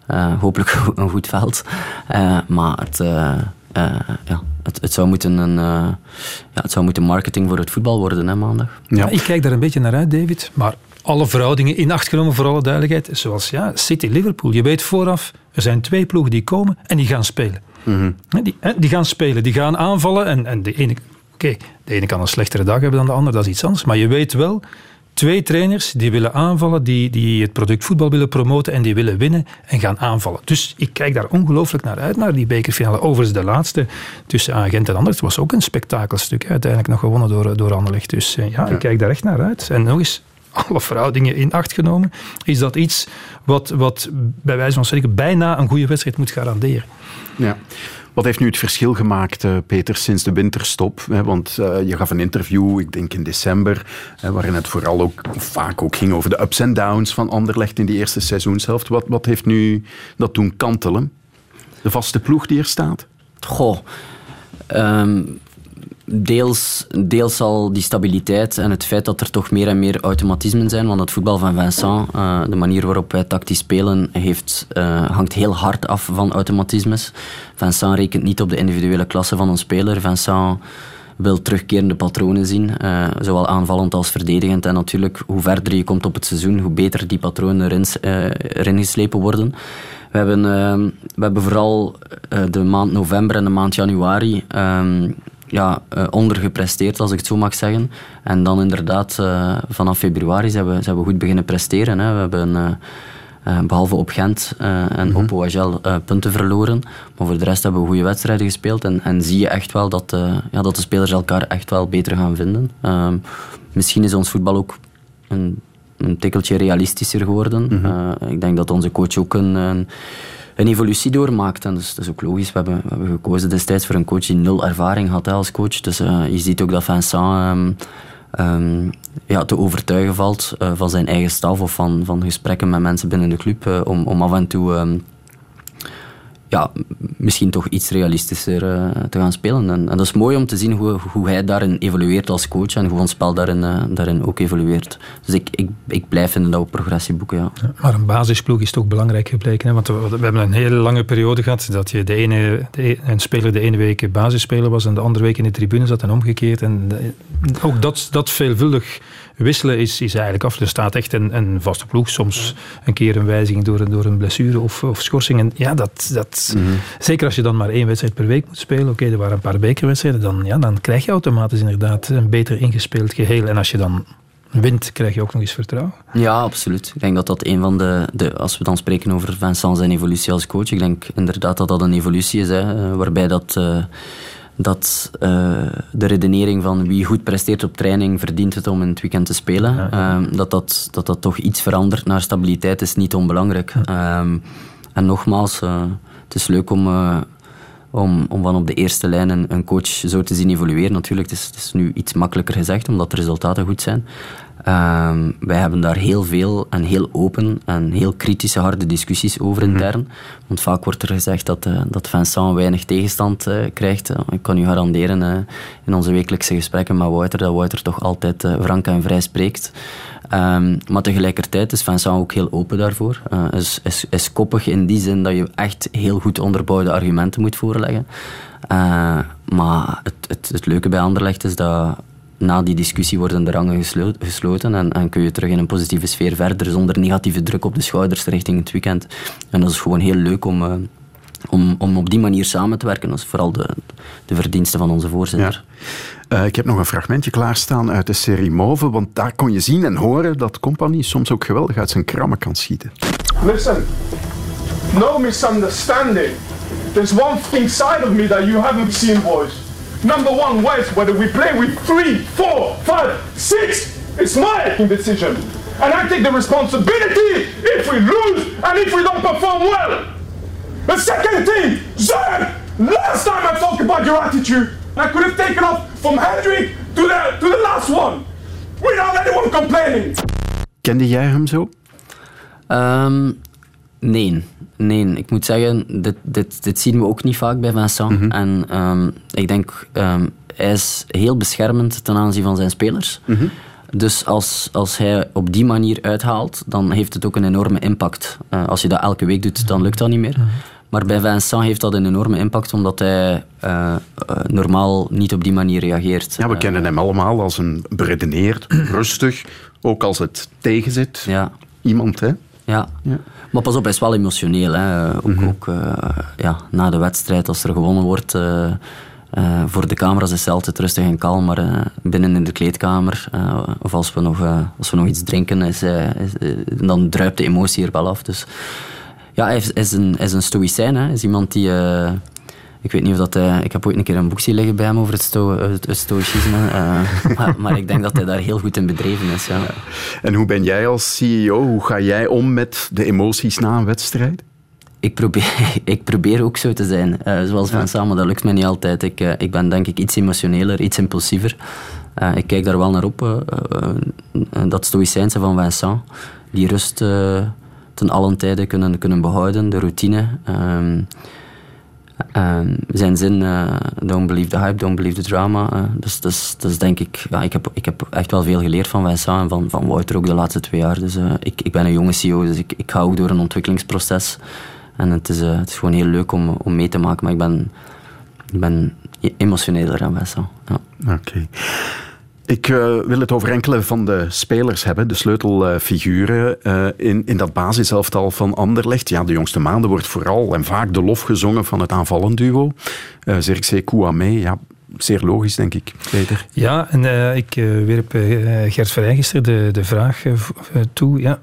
Eh, hopelijk [LAUGHS] een goed veld. Eh, maar het, eh, eh, ja, het, het, zou moeten een, eh, ja, het zou moeten marketing voor het voetbal worden hè, maandag. Ja. Ik kijk daar een beetje naar uit, David. Maar alle verhoudingen in acht genomen, voor alle duidelijkheid. Zoals ja, City-Liverpool. Je weet vooraf, er zijn twee ploegen die komen en die gaan spelen. Hè, Die, hè, die gaan spelen, die gaan aanvallen. En, en de ene, oké, de ene kan een slechtere dag hebben dan de ander, dat is iets anders. Maar je weet wel, twee trainers die willen aanvallen, die, die het product voetbal willen promoten en die willen winnen en gaan aanvallen. Dus ik kijk daar ongelooflijk naar uit, naar die bekerfinale. Overigens de laatste tussen Agent en Anderlecht was ook een spektakelstuk. hè. Uiteindelijk nog gewonnen door, door Anderlecht. Dus eh, ja, ik kijk daar echt naar uit. En nog eens, [LAUGHS] alle verhoudingen in acht genomen, is dat iets wat, wat bij wijze van spreken bijna een goede wedstrijd moet garanderen. Ja. Wat heeft nu het verschil gemaakt, eh, Peter, sinds de winterstop? Want eh, je gaf een interview, ik denk in december, waarin het vooral ook vaak ook ging over de ups en downs van Anderlecht in die eerste seizoenshelft. Wat, wat heeft nu dat doen kantelen? De vaste ploeg die er staat? Goh. ehm, deels, deels zal die stabiliteit en het feit dat er toch meer en meer automatismen zijn, want het voetbal van Vincent, eh, de manier waarop wij tactisch spelen, heeft, eh, hangt heel hard af van automatismes. Vincent rekent niet op de individuele klasse van een speler. Vincent wil terugkerende patronen zien, eh, zowel aanvallend als verdedigend. En natuurlijk, hoe verder je komt op het seizoen, hoe beter die patronen erin, erin geslepen worden. We hebben, we hebben vooral de maand november en de maand januari ehm, ja, eh, ondergepresteerd, als ik het zo mag zeggen. En dan inderdaad, eh, vanaf februari zijn we, zijn we goed beginnen presteren. Hè. We hebben... eh, eh, behalve op Gent en op OHL eh, punten verloren. Maar voor de rest hebben we goede wedstrijden gespeeld. En, en zie je echt wel dat, ja, dat de spelers elkaar echt wel beter gaan vinden. Ehm, misschien is ons voetbal ook een, een tikkeltje realistischer geworden. Eh, ik denk dat onze coach ook een, een, een evolutie doormaakt. Dus, dat is ook logisch. We hebben, we hebben gekozen destijds voor een coach die nul ervaring had als coach. Dus eh, je ziet ook dat Vincent... ehm, ja, te overtuigen valt eh, van zijn eigen staf of van, van gesprekken met mensen binnen de club eh, om, om af en toe ehm, ja, misschien toch iets realistischer eh, te gaan spelen. En, en dat is mooi om te zien hoe, hoe hij daarin evolueert als coach en hoe ons spel daarin, eh, daarin ook evolueert. Dus ik, ik, ik blijf vinden dat we progressie boeken, ja. Maar een basisploeg is toch belangrijk gebleken. Hè? Want we, hebben een hele lange periode gehad dat je de ene, de e- een speler de ene week basisspeler was en de andere week in de tribune zat en omgekeerd. En ook dat, dat veelvuldig wisselen is, is eigenlijk af. Er staat echt een, een vaste ploeg. Soms een keer een wijziging door een, door een blessure of, of schorsing. En ja, dat, dat, zeker als je dan maar één wedstrijd per week moet spelen. Oké, er waren een paar bekerwedstrijden. Dan, ja, dan krijg je automatisch inderdaad een beter ingespeeld geheel. En als je dan wint, krijg je ook nog eens vertrouwen. Ja, absoluut. Ik denk dat dat een van de, de als we dan spreken over Vincent zijn evolutie als coach, ik denk inderdaad dat dat een evolutie is, hè, eh, waarbij dat, eh, dat eh, de redenering van wie goed presteert op training verdient het om in het weekend te spelen, ehm, dat, dat, dat dat toch iets verandert naar stabiliteit is niet onbelangrijk. Ehm, en nogmaals, eh, het is leuk om... eh, om, om van op de eerste lijn een, een coach zo te zien evolueren. Natuurlijk, het is, het is nu iets makkelijker gezegd, omdat de resultaten goed zijn. Ehm, wij hebben daar heel veel en heel open en heel kritische, harde discussies over intern. Want vaak wordt er gezegd dat, eh, dat Vincent weinig tegenstand eh, krijgt. Ik kan u garanderen eh, in onze wekelijkse gesprekken met Wouter dat Wouter toch altijd frank en vrij spreekt. Ehm, maar tegelijkertijd is Vincent ook heel open daarvoor. Is, is, is koppig in die zin dat je echt heel goed onderbouwde argumenten moet voorleggen. Maar het, het, het leuke bij Anderlecht is dat na die discussie worden de rangen geslo- gesloten en, en kun je terug in een positieve sfeer verder zonder negatieve druk op de schouders richting het weekend. En dat is gewoon heel leuk om, eh, om, om op die manier samen te werken. Dat is vooral de, de verdienste van onze voorzitter. Eh, ik heb nog een fragmentje klaarstaan uit de serie Mauve, want daar kon je zien en horen dat Compagnie soms ook geweldig uit zijn krammen kan schieten. Listen, no misunderstanding. There's one thing side of me that you haven't seen, boys. Number one, West, whether we play with three, four, five, six, it's my decision. And I take the responsibility if we lose and if we don't perform well. The second thing, Zerg, last time I talked about your attitude, I could have taken off from Hendrik to the, to the last one without anyone complaining. Kende jij hem zo? Ehm, nee, nee. Ik moet zeggen, dit, dit, dit zien we ook niet vaak bij Vincent. En ehm, ik denk, ehm, hij is heel beschermend ten aanzien van zijn spelers. Dus als, als hij op die manier uithaalt, dan heeft het ook een enorme impact. Eh, als je dat elke week doet, dan lukt dat niet meer. Maar bij Vincent heeft dat een enorme impact, omdat hij eh, eh, normaal niet op die manier reageert. Ja, we kennen hem allemaal als een beredeneerd, [CLEARS THROAT] rustig, ook als het tegenzit. Ja. Iemand, hè? Ja. maar pas op, hij is wel emotioneel. Hè. Ook, ook eh, ja, na de wedstrijd, als er gewonnen wordt, eh, eh, voor de camera's is hij altijd rustig en kalm, maar binnen in de kleedkamer, of als we, nog, als we nog iets drinken, is, dan druipt de emotie er wel af. Dus ja, hij is, is een, is een stoïcijn. Hè. Hij is iemand die... eh, ik weet niet of dat hij... Ik heb ooit een keer een boek zien liggen bij hem over het, sto, het, het stoïcisme. eh, [LAUGHS] maar, maar ik denk dat hij daar heel goed in bedreven is. Ja. En hoe ben jij als CEO? Hoe ga jij om met de emoties na een wedstrijd? ik probeer, [LAUGHS] ik probeer ook zo te zijn. eh, zoals van samen, dat lukt mij niet altijd. Ik, eh, ik ben denk ik iets emotioneler, iets impulsiever. Eh, ik kijk daar wel naar op. eh, eh, eh, dat stoïcijnse van Vincent. Die rust eh, ten allen tijde kunnen, kunnen behouden. De routine. Ehm, zijn zin, eh, don't believe the hype, don't believe the drama. eh, dus dus, dus denk ik, ik, heb, ik heb echt wel veel geleerd van Vincent en van, van Wouter ook de laatste twee jaar. Dus eh, ik, ik ben een jonge CEO, dus ik, ik ga ook door een ontwikkelingsproces. En het is, het is gewoon heel leuk om, om mee te maken, maar ik ben, ik ben emotioneler dan Vincent. Ja. Oké. Ik eh, wil het over enkele van de spelers hebben, de sleutelfiguren eh, in, in dat basiselftal van Anderlecht. Ja, de jongste maanden wordt vooral en vaak de lof gezongen van het aanvallend duo. Uh, Zirkzee Kouamé, ja, zeer logisch denk ik, Peter. Ja, en ik eh, Gert Verheijister de, de vraag toe. Ja,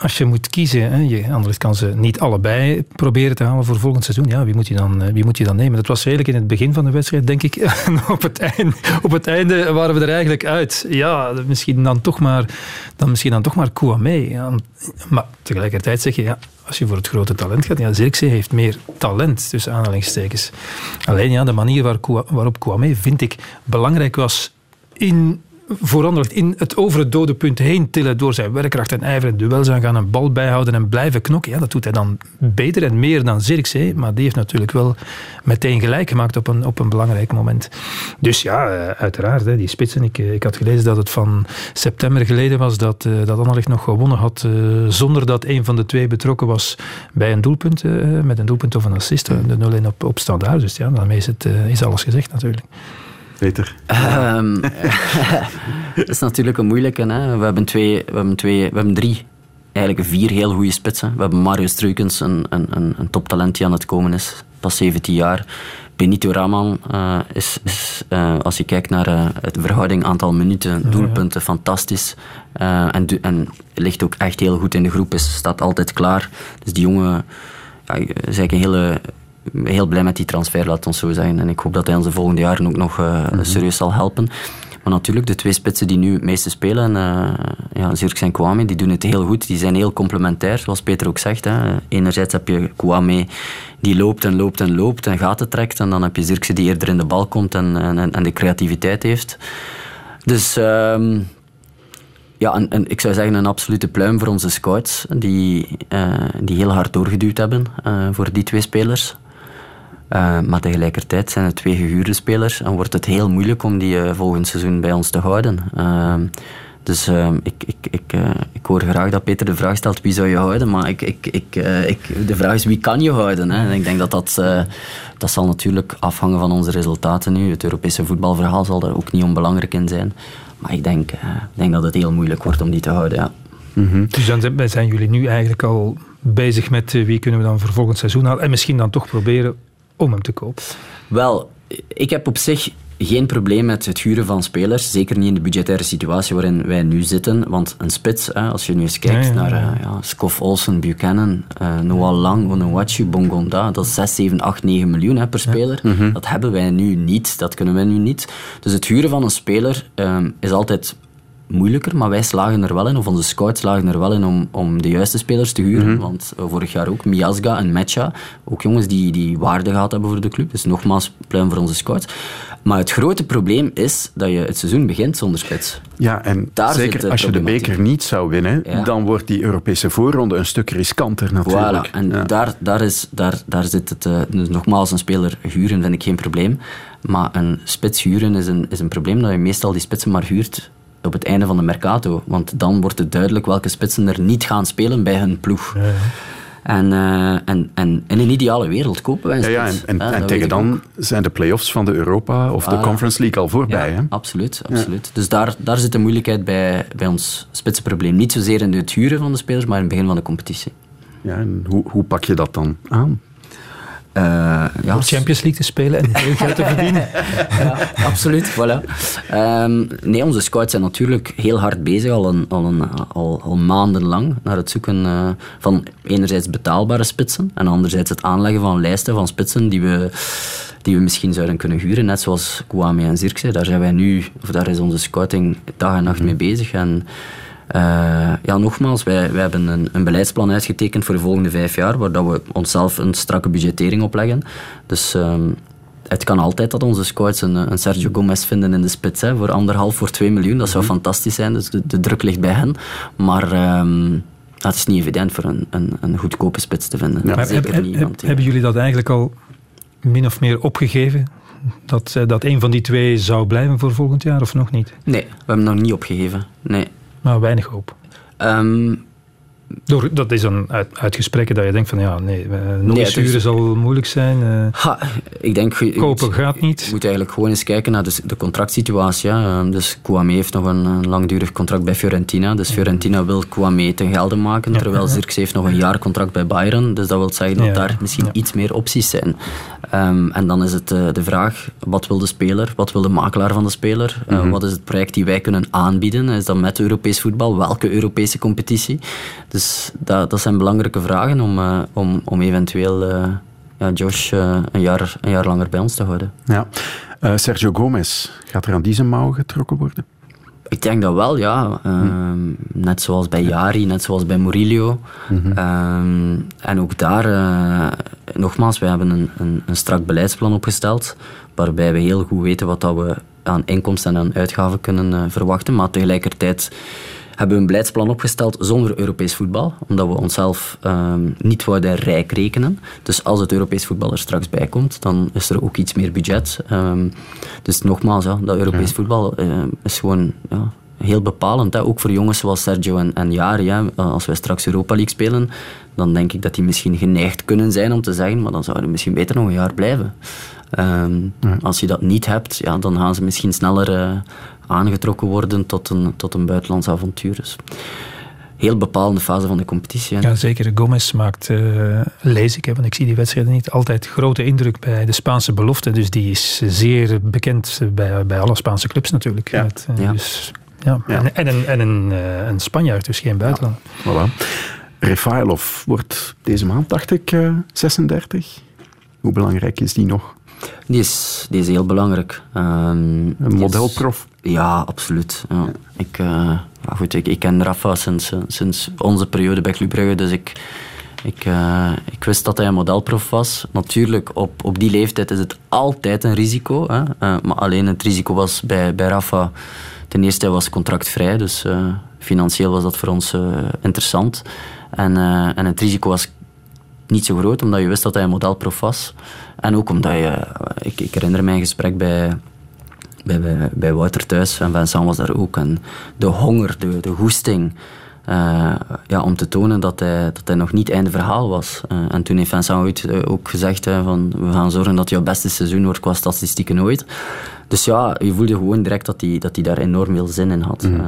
als je moet kiezen, hè, je, anders kan ze niet allebei proberen te halen voor volgend seizoen. Ja, wie moet je dan, eh, wie moet je dan nemen? Dat was eigenlijk in het begin van de wedstrijd, denk ik. [LAUGHS] Op, het einde, op het einde waren we er eigenlijk uit. Ja, misschien dan toch maar, dan misschien dan toch maar. Ja, maar tegelijkertijd zeg je, ja, als je voor het grote talent gaat, ja, Zirkzee heeft meer talent, tussen aanhalingstekens. Alleen ja, de manier waarop Kouamé, vind ik, belangrijk was in voor Anderlecht in het over het dode punt heen tillen door zijn werkkracht en ijver en duels aangaan, een bal bijhouden en blijven knokken. Ja, dat doet hij dan beter en meer dan Zirkzee, maar die heeft natuurlijk wel meteen gelijk gemaakt op een, op een belangrijk moment. Dus ja, eh, uiteraard, die spitsen. Ik, eh, ik had gelezen dat het van september geleden was dat, eh, dat Anderlecht nog gewonnen had zonder dat een van de twee betrokken was bij een doelpunt, met een doelpunt of een assist, de 0-1 op, op standaard. Dus ja, daarmee is, het, is alles gezegd natuurlijk. Peter? Ehm, [LAUGHS] dat is natuurlijk een moeilijke. Hè. We, hebben twee, we, hebben twee, we hebben drie, eigenlijk vier heel goede spitsen. We hebben Mario Struikens, een, een, een, een toptalent die aan het komen is, pas 17 jaar. Benito Raman eh, is, is eh, als je kijkt naar eh, het verhouding aantal minuten, doelpunten, fantastisch. En, en ligt ook echt heel goed in de groep, is, staat altijd klaar. Dus die jongen ja, is eigenlijk een hele heel blij met die transfer, laat ons zo zeggen. En ik hoop dat hij ons de volgende jaren ook nog eh, serieus zal helpen. Maar natuurlijk, de twee spitsen die nu het meeste spelen, uh, ja, Zirkzee en Kouame, die doen het heel goed. Die zijn heel complementair, zoals Peter ook zegt. Hè. Enerzijds heb je Kouame die loopt en loopt en loopt en gaten trekt. En dan heb je Zirkzee die eerder in de bal komt en, en, en de creativiteit heeft. Dus... Um, ja, en, en, ik zou zeggen een absolute pluim voor onze scouts, die, uh, die heel hard doorgeduwd hebben uh, voor die twee spelers. Uh, maar tegelijkertijd zijn het twee gehuurde spelers en wordt het heel moeilijk om die volgend seizoen bij ons te houden. Dus ehm, ik, ik, ik, eh, ik hoor graag dat Peter de vraag stelt wie zou je houden, maar ik, ik, ik, eh, ik, de vraag is wie kan je houden. Hè? En ik denk dat dat, eh, dat zal natuurlijk afhangen van onze resultaten nu. Het Europese voetbalverhaal zal daar ook niet onbelangrijk in zijn. Maar ik denk, eh, ik denk dat het heel moeilijk wordt om die te houden, ja. Dus dan zijn, zijn jullie nu eigenlijk al bezig met eh, wie kunnen we dan voor volgend seizoen halen en misschien dan toch proberen om hem te kopen. Wel, ik heb op zich geen probleem met het huren van spelers. Zeker niet in de budgettaire situatie waarin wij nu zitten. Want een spits, hè, als je nu eens kijkt Ja, ja, naar ja. eh, ja, Scoff Olsen, Buchanan, eh, Noah Lang, Onuachu, Bongonda. Dat is 6, 7, 8, 9 miljoen hè, per speler. Mhm. Dat hebben wij nu niet. Dat kunnen wij nu niet. Dus het huren van een speler ehm, is altijd moeilijker, maar wij slagen er wel in, of onze scouts slagen er wel in om, om de juiste spelers te huren. Want eh, vorig jaar ook Miasga en Mecha, ook jongens die, die waarde gehad hebben voor de club. Dus nogmaals, pluim voor onze scouts. Maar het grote probleem is dat je het seizoen begint zonder spits. Ja, en Daar zeker als je de beker niet zou winnen, Ja. dan wordt die Europese voorronde een stuk riskanter natuurlijk. Voilà, en daar, daar, is, daar, daar zit het... eh, dus nogmaals, een speler huren vind ik geen probleem. Maar een spits huren is een, is een probleem dat je meestal die spitsen maar huurt op het einde van de mercato. Want dan wordt het duidelijk welke spitsen er niet gaan spelen bij hun ploeg. En, eh, en, en in een ideale wereld kopen wij een Ja, ja, en, tegen dan zijn de play-offs van de Europa of de. Conference League al voorbij. Ja, hè? Absoluut, absoluut. Dus daar, daar zit de moeilijkheid bij, bij ons spitsenprobleem. Niet zozeer in het huren van de spelers, maar in het begin van de competitie. Ja, en hoe, hoe pak je dat dan aan? Eh, ja, Om Champions League te spelen en veel geld te verdienen. [LAUGHS] ja, absoluut. Voilà. Ehm, nee, onze scouts zijn natuurlijk heel hard bezig, al, een, al, een, al, al maandenlang, naar het zoeken eh, van enerzijds betaalbare spitsen en anderzijds het aanleggen van lijsten van spitsen die we, die we misschien zouden kunnen huren, net zoals Kouame en Zirkzee. Daar zijn wij nu, of daar is onze scouting dag en nacht mee bezig. En, ja, nogmaals, wij, wij hebben een, een beleidsplan uitgetekend voor de volgende vijf jaar, waar dat we onszelf een strakke budgettering opleggen. Dus ehm, het kan altijd dat onze scouts een, een Sergio Gomez vinden in de spits, hè, voor anderhalf, voor 2 miljoen. Dat zou fantastisch zijn, dus de, de druk ligt bij hen. Maar ehm, het is niet evident voor een, een, een goedkope spits te vinden. Zeker heb- niet. heb- want, ja. hebben jullie dat eigenlijk al min of meer opgegeven? Dat, eh, dat een van die twee zou blijven voor volgend jaar of nog niet? Nee, we hebben nog niet opgegeven. Nee. Maar weinig hoop. Ehm, Door, dat is dan uit, uit gesprekken dat je denkt van ja, nee, eh, nog eens huren zal moeilijk zijn. eh. Ha, ik denk... Kopen moet- gaat niet. Je moet eigenlijk gewoon eens kijken naar de, de contractsituatie. Ja. Ehm, Dus Kouame heeft nog een, een langdurig contract bij Fiorentina. Dus Fiorentina wil Kouame ten gelde maken, terwijl Zirkzee heeft nog een jaar contract bij Bayern. Dus dat wil zeggen dat Ja. daar misschien iets meer opties zijn. Ehm, en dan is het eh, de vraag, wat wil de speler? Wat wil de makelaar van de speler? Mhm. Wat is het project die wij kunnen aanbieden? Is dat met Europees voetbal? Welke Europese competitie? Dus dat, dat zijn belangrijke vragen om, eh, om, om eventueel eh, ja, Josh eh, een, jaar, een jaar langer bij ons te houden. Ja. Sergio Gomez, gaat er aan die zijn mouw getrokken worden? Ik denk dat wel, ja. Ehm, Net zoals bij Jari, net zoals bij Murillo. Ehm, en ook daar, nogmaals, we hebben een, een, een strak beleidsplan opgesteld, waarbij we heel goed weten wat dat we aan inkomsten en aan uitgaven kunnen verwachten. Maar tegelijkertijd hebben we een beleidsplan opgesteld zonder Europees voetbal, omdat we onszelf ehm, niet wouden rijk rekenen. Dus als het Europees voetbal er straks bij komt, dan is er ook iets meer budget. Ehm, dus nogmaals, ja, dat Europees voetbal eh, is gewoon ja, heel bepalend. Hè. Ook voor jongens zoals Sergio en, en Jari. Hè. Als wij straks Europa League spelen, dan denk ik dat die misschien geneigd kunnen zijn om te zeggen, maar dan zouden we misschien beter nog een jaar blijven. Ehm, Als je dat niet hebt, ja, dan gaan ze misschien sneller eh, aangetrokken worden tot een, tot een buitenlands avontuur. Dus heel bepalende fase van de competitie. hè. Ja, zeker. Gomez maakt, eh, lees ik, hè, want ik zie die wedstrijden niet, altijd grote indruk bij de Spaanse belofte. Dus die is zeer bekend bij, bij alle Spaanse clubs natuurlijk. Met, eh, Ja. Dus, ja. En, en, een, en een, eh, een Spanjaard, dus geen buitenland. Voilà. Refailov wordt deze maand, dacht ik, eh, 36. Hoe belangrijk is die nog? Die is, die is heel belangrijk. Ehm, Een is- modelprof? Ja, absoluut. Ja. Ik, eh, goed, ik, ik ken Rafa sinds, eh, sinds onze periode bij Club Brugge, dus ik, ik, eh, ik wist dat hij een modelprof was. Natuurlijk, op, op die leeftijd is het altijd een risico. Hè? Maar alleen het risico was bij, bij Rafa... Ten eerste, hij was contractvrij, dus financieel was dat voor ons interessant. En, en het risico was niet zo groot, omdat je wist dat hij een modelprof was. En ook omdat je... Ik, ik herinner mij een gesprek bij, bij, bij, bij Wouter thuis en Vincent was daar ook. En de honger, de, de goesting, eh, ja, om te tonen dat hij, dat hij nog niet einde verhaal was. Eh, en toen heeft Vincent ooit eh, ook gezegd van we gaan zorgen dat jouw beste seizoen wordt qua statistieken ooit. Dus ja, je voelde gewoon direct dat hij, dat hij daar enorm veel zin in had. Mhm.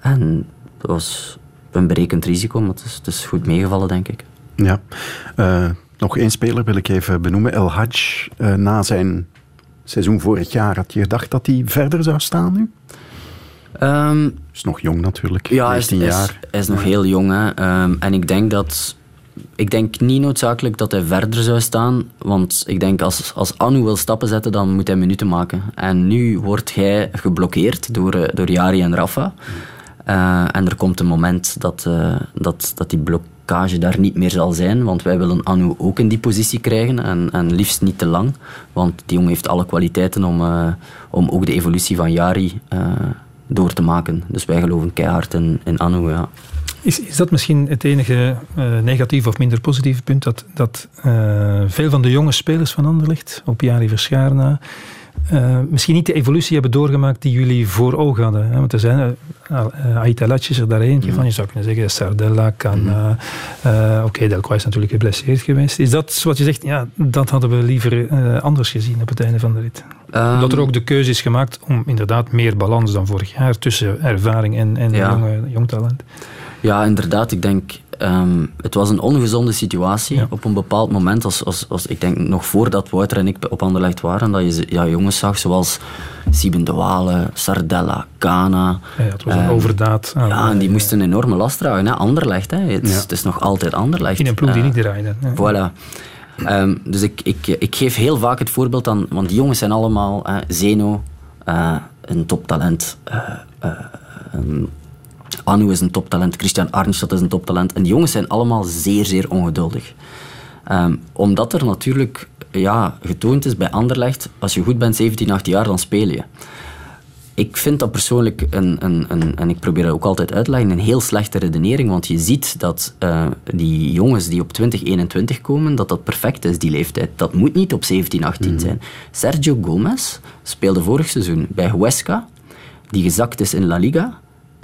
En dat was een berekend risico, maar het is, het is goed meegevallen, denk ik. Ja. Nog één speler wil ik even benoemen. El Hadj, eh, na zijn seizoen vorig jaar, had je gedacht dat hij verder zou staan nu? Ehm, is nog jong natuurlijk, Ja, hij is, 19 is- jaar. hij is nog heel jong. Hè. Ehm, en ik denk dat... Ik denk niet noodzakelijk dat hij verder zou staan. Want ik denk als, als Anu wil stappen zetten, dan moet hij minuten maken. En nu wordt hij geblokkeerd door, eh, door Jari en Rafa. Eh, en er komt een moment dat, eh, dat, dat die daar niet meer zal zijn. Want wij willen Anu ook in die positie krijgen. En, en liefst niet te lang. Want die jongen heeft alle kwaliteiten om, eh, om ook de evolutie van Jari eh, door te maken. Dus wij geloven keihard in, in Anu, ja. Is, is dat misschien het enige eh, negatieve of minder positieve punt? Dat, dat veel van de jonge spelers van Anderlecht, op Jari Verschaar eh, misschien niet de evolutie hebben doorgemaakt die jullie voor ogen hadden. Hè? Want er zijn, uh, Aita is er daar eentje van. Je zou kunnen zeggen Sardella, Cana. eh, Oké, Delcroix is natuurlijk geblesseerd geweest. Is dat wat je zegt? Ja, dat hadden we liever anders gezien op het einde van de rit. Ehm, dat er ook de keuze is gemaakt om inderdaad meer balans dan vorig jaar tussen ervaring en, en Ja. jonge, jong talent. Ja, inderdaad. Ik denk, ehm, het was een ongezonde situatie. Op een bepaald moment, als, als, als, ik denk nog voordat Wouter en ik op Anderlecht waren, dat je ja, jongens zag zoals Sieben de Sardella, Kana. Ja, het was een Ehm, overdaad. aan- Ja, en die moesten een enorme last dragen. Hè. Anderlecht, hè. Het, is, het is nog altijd Anderlecht. In een ploeg die Eh, niet draaide. Voilà. Ehm, dus ik, ik, ik geef heel vaak het voorbeeld aan, want die jongens zijn allemaal Zeno, eh, een toptalent. eh, ehm, Anu is een toptalent, Christian Arnstad is een toptalent. En die jongens zijn allemaal zeer, zeer ongeduldig. Ehm, omdat er natuurlijk ja, getoond is bij Anderlecht, als je goed bent, 17, 18 jaar, dan speel je. Ik vind dat persoonlijk, een, een, een, en ik probeer dat ook altijd uit te leggen, een heel slechte redenering. Want je ziet dat eh, die jongens die op 20, 21 komen, dat dat perfect is, die leeftijd. Dat moet niet op 17, 18 zijn. Sergio Gomez speelde vorig seizoen bij Huesca, die gezakt is in La Liga.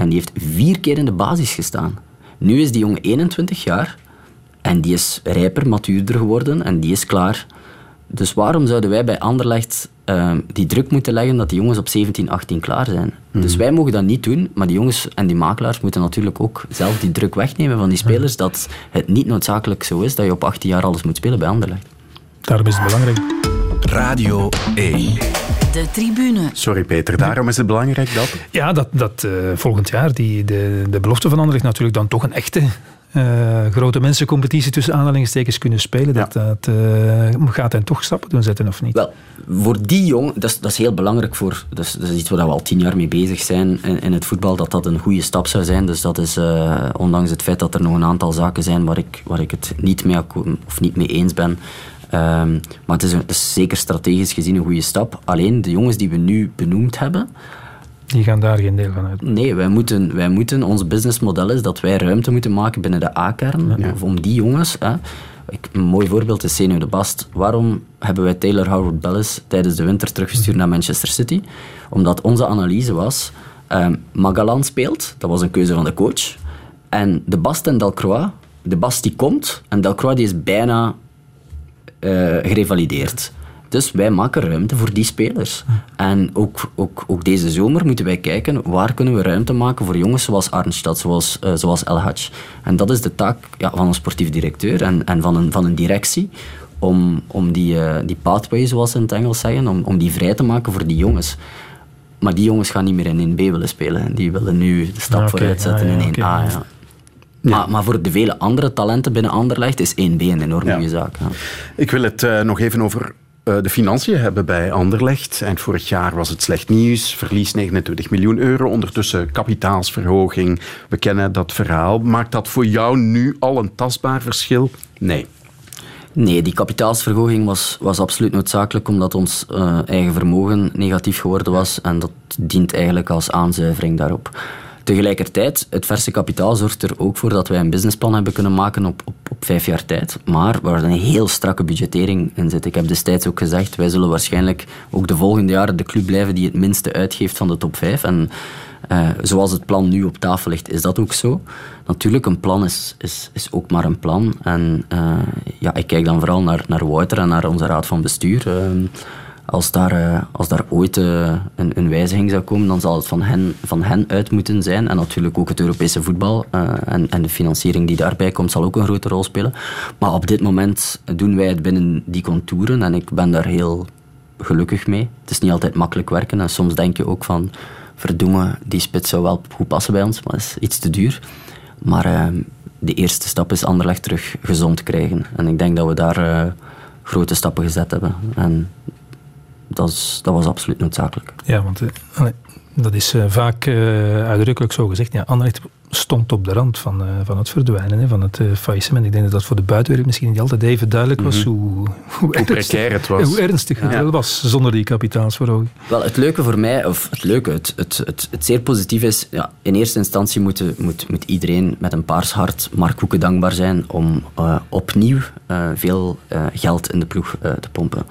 En die heeft vier keer in de basis gestaan. Nu is die jongen 21 jaar en die is rijper, matuurder geworden en die is klaar. Dus waarom zouden wij bij Anderlecht eh, die druk moeten leggen dat die jongens op 17, 18 klaar zijn? Dus wij mogen dat niet doen, maar die jongens en die makelaars moeten natuurlijk ook zelf die druk wegnemen van die spelers, dat het niet noodzakelijk zo is dat je op 18 jaar alles moet spelen bij Anderlecht. Daarom is het belangrijk. Radio 1. De tribune. Sorry Peter, daarom is het belangrijk dat... Ja, dat, dat eh, volgend jaar die, de, de belofte van Anderlecht natuurlijk dan toch een echte eh, grote mensencompetitie tussen aanhalingstekens kunnen spelen. Dat, dat eh, gaat hen toch stappen doen zetten of niet? Wel, voor die jong, dat is, dat is heel belangrijk voor, dat is, dat is iets waar we al tien jaar mee bezig zijn in, in het voetbal, dat dat een goede stap zou zijn. Dus dat is, eh, ondanks het feit dat er nog een aantal zaken zijn waar ik, waar ik het niet mee, of niet mee eens ben. Ehm, maar het is, een- het is zeker strategisch gezien een goede stap. Alleen de jongens die we nu benoemd hebben, Die gaan daar geen deel van uit. Nee, wij moeten, wij moeten, ons businessmodel is dat wij ruimte moeten maken binnen de A-kern. Of om die jongens. Hè. Ik, een mooi voorbeeld is Senio de Bast. Waarom hebben wij Taylor Howard Bellis tijdens de winter teruggestuurd naar Manchester City? Omdat onze analyse was, ehm Magalan speelt, dat was een keuze van de coach. En de Bast en Delcroix, de Bast die komt en Delcroix die is bijna eh, gerevalideerd. Dus wij maken ruimte voor die spelers. En ook, ook, ook deze zomer moeten wij kijken waar kunnen we ruimte maken voor jongens zoals Arnstad, zoals, eh, zoals El Hadj. En dat is de taak ja, van een sportief directeur en, en van, een, van een directie om, om die, eh, die pathway, zoals ze in het Engels zeggen, om, om die vrij te maken voor die jongens. Maar die jongens gaan niet meer in 1B willen spelen. Die willen nu de stap oké. vooruit zetten ja, in 1A. oké. Ja. Maar, maar voor de vele andere talenten binnen Anderlecht is 1B een enorm goede zaak. Ja. Ik wil het eh, nog even over eh, de financiën hebben bij Anderlecht. Eind vorig jaar was het slecht nieuws. Verlies 29 miljoen euro. Ondertussen kapitaalsverhoging. We kennen dat verhaal. Maakt dat voor jou nu al een tastbaar verschil? Nee. Nee, die kapitaalsverhoging was, was absoluut noodzakelijk omdat ons eh, eigen vermogen negatief geworden was en dat dient eigenlijk als aanzuivering daarop. Tegelijkertijd, het verse kapitaal zorgt er ook voor dat wij een businessplan hebben kunnen maken op, op, op vijf jaar tijd, maar waar een heel strakke budgettering in zit. Ik heb destijds ook gezegd, wij zullen waarschijnlijk ook de volgende jaren de club blijven die het minste uitgeeft van de top vijf. En uh, zoals het plan nu op tafel ligt, is dat ook zo. Natuurlijk, een plan is, is, is ook maar een plan. En uh, ja, ik kijk dan vooral naar, naar Wouter en naar onze raad van bestuur. Uh, als daar, uh, als daar ooit uh, een, een, wijziging zou komen, dan zal het van hen, van hen uit moeten zijn. En natuurlijk ook het Europese voetbal uh, en, en, de financiering die daarbij komt, zal ook een grote rol spelen. Maar op dit moment doen wij het binnen die contouren en ik ben daar heel gelukkig mee. Het is niet altijd makkelijk werken en soms denk je ook van verdoemen, die spits zou wel goed passen bij ons, maar dat is iets te duur. Maar de eerste stap is Anderlecht terug gezond krijgen. En ik denk dat we daar grote stappen gezet hebben. En dat, is, dat was absoluut noodzakelijk. Ja, want uh, dat is uh, vaak uh, uitdrukkelijk zo gezegd. Ja, Anderlecht stond op de rand van, van het verdwijnen, hè, van het faillissement. Ik denk dat dat voor de buitenwereld misschien niet altijd even duidelijk was mm -hmm. hoe, hoe, ernstig, het was. Hoe ernstig het ja. wel was zonder die kapitaalsverhoging. Wel, het leuke voor mij, of het leuke, het, het, het, het zeer positief is, ja, in eerste instantie moet, moet, moet iedereen met een paars hart Mark Koeken dankbaar zijn om opnieuw veel geld in de ploeg te pompen.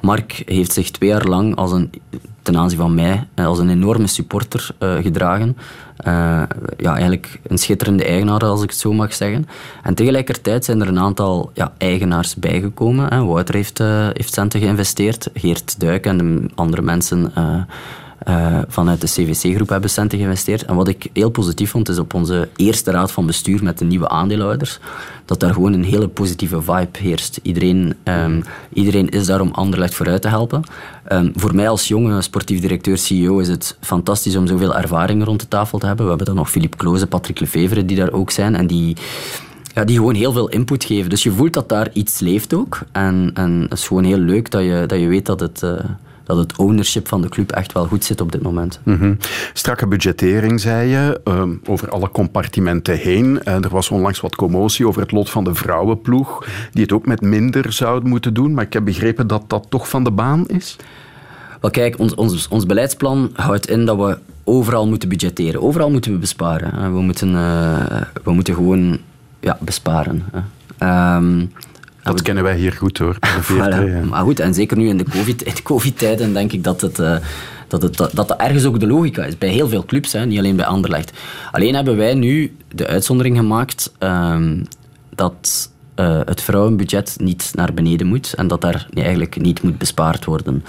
Mark heeft zich twee jaar lang als een, ten aanzien van mij als een enorme supporter uh, gedragen. Uh, ja, eigenlijk een schitterende eigenaar, als ik het zo mag zeggen. En tegelijkertijd zijn er een aantal ja, eigenaars bijgekomen. Hè. Wouter heeft, heeft centen geïnvesteerd, Geert Duik en de andere mensen uh, vanuit de CVC-groep hebben centen geïnvesteerd. En wat ik heel positief vond, is op onze eerste raad van bestuur met de nieuwe aandeelhouders, dat daar gewoon een hele positieve vibe heerst. Iedereen, um, iedereen is daar om Anderlecht vooruit te helpen. Um, voor mij als jonge sportief directeur, CEO, is het fantastisch om zoveel ervaring rond de tafel te hebben. We hebben dan nog Philippe Kloze, Patrick Lefevre, die daar ook zijn. En die ja, die gewoon heel veel input geven. Dus je voelt dat daar iets leeft ook. En, en het is gewoon heel leuk dat je, dat je weet dat het, uh, dat het ownership van de club echt wel goed zit op dit moment. Mm -hmm. Strakke budgettering, zei je, uh, over alle compartimenten heen. Uh, er was onlangs wat commotie over het lot van de vrouwenploeg, die het ook met minder zouden moeten doen. Maar ik heb begrepen dat dat toch van de baan is? Wel kijk, ons, ons, ons beleidsplan houdt in dat we overal moeten budgetteren. Overal moeten we besparen. We moeten, uh, we moeten gewoon ja, besparen. Um, dat kennen wij hier goed hoor. [LAUGHS] Voilà. Ja. Maar goed, en zeker nu in de COVID-tijden COVID denk ik dat het, uh, dat, het, dat dat ergens ook de logica is. Bij heel veel clubs, hè, niet alleen bij Anderlecht. Alleen hebben wij nu de uitzondering gemaakt um, dat uh, het vrouwenbudget niet naar beneden moet en dat daar nee, eigenlijk niet moet bespaard worden.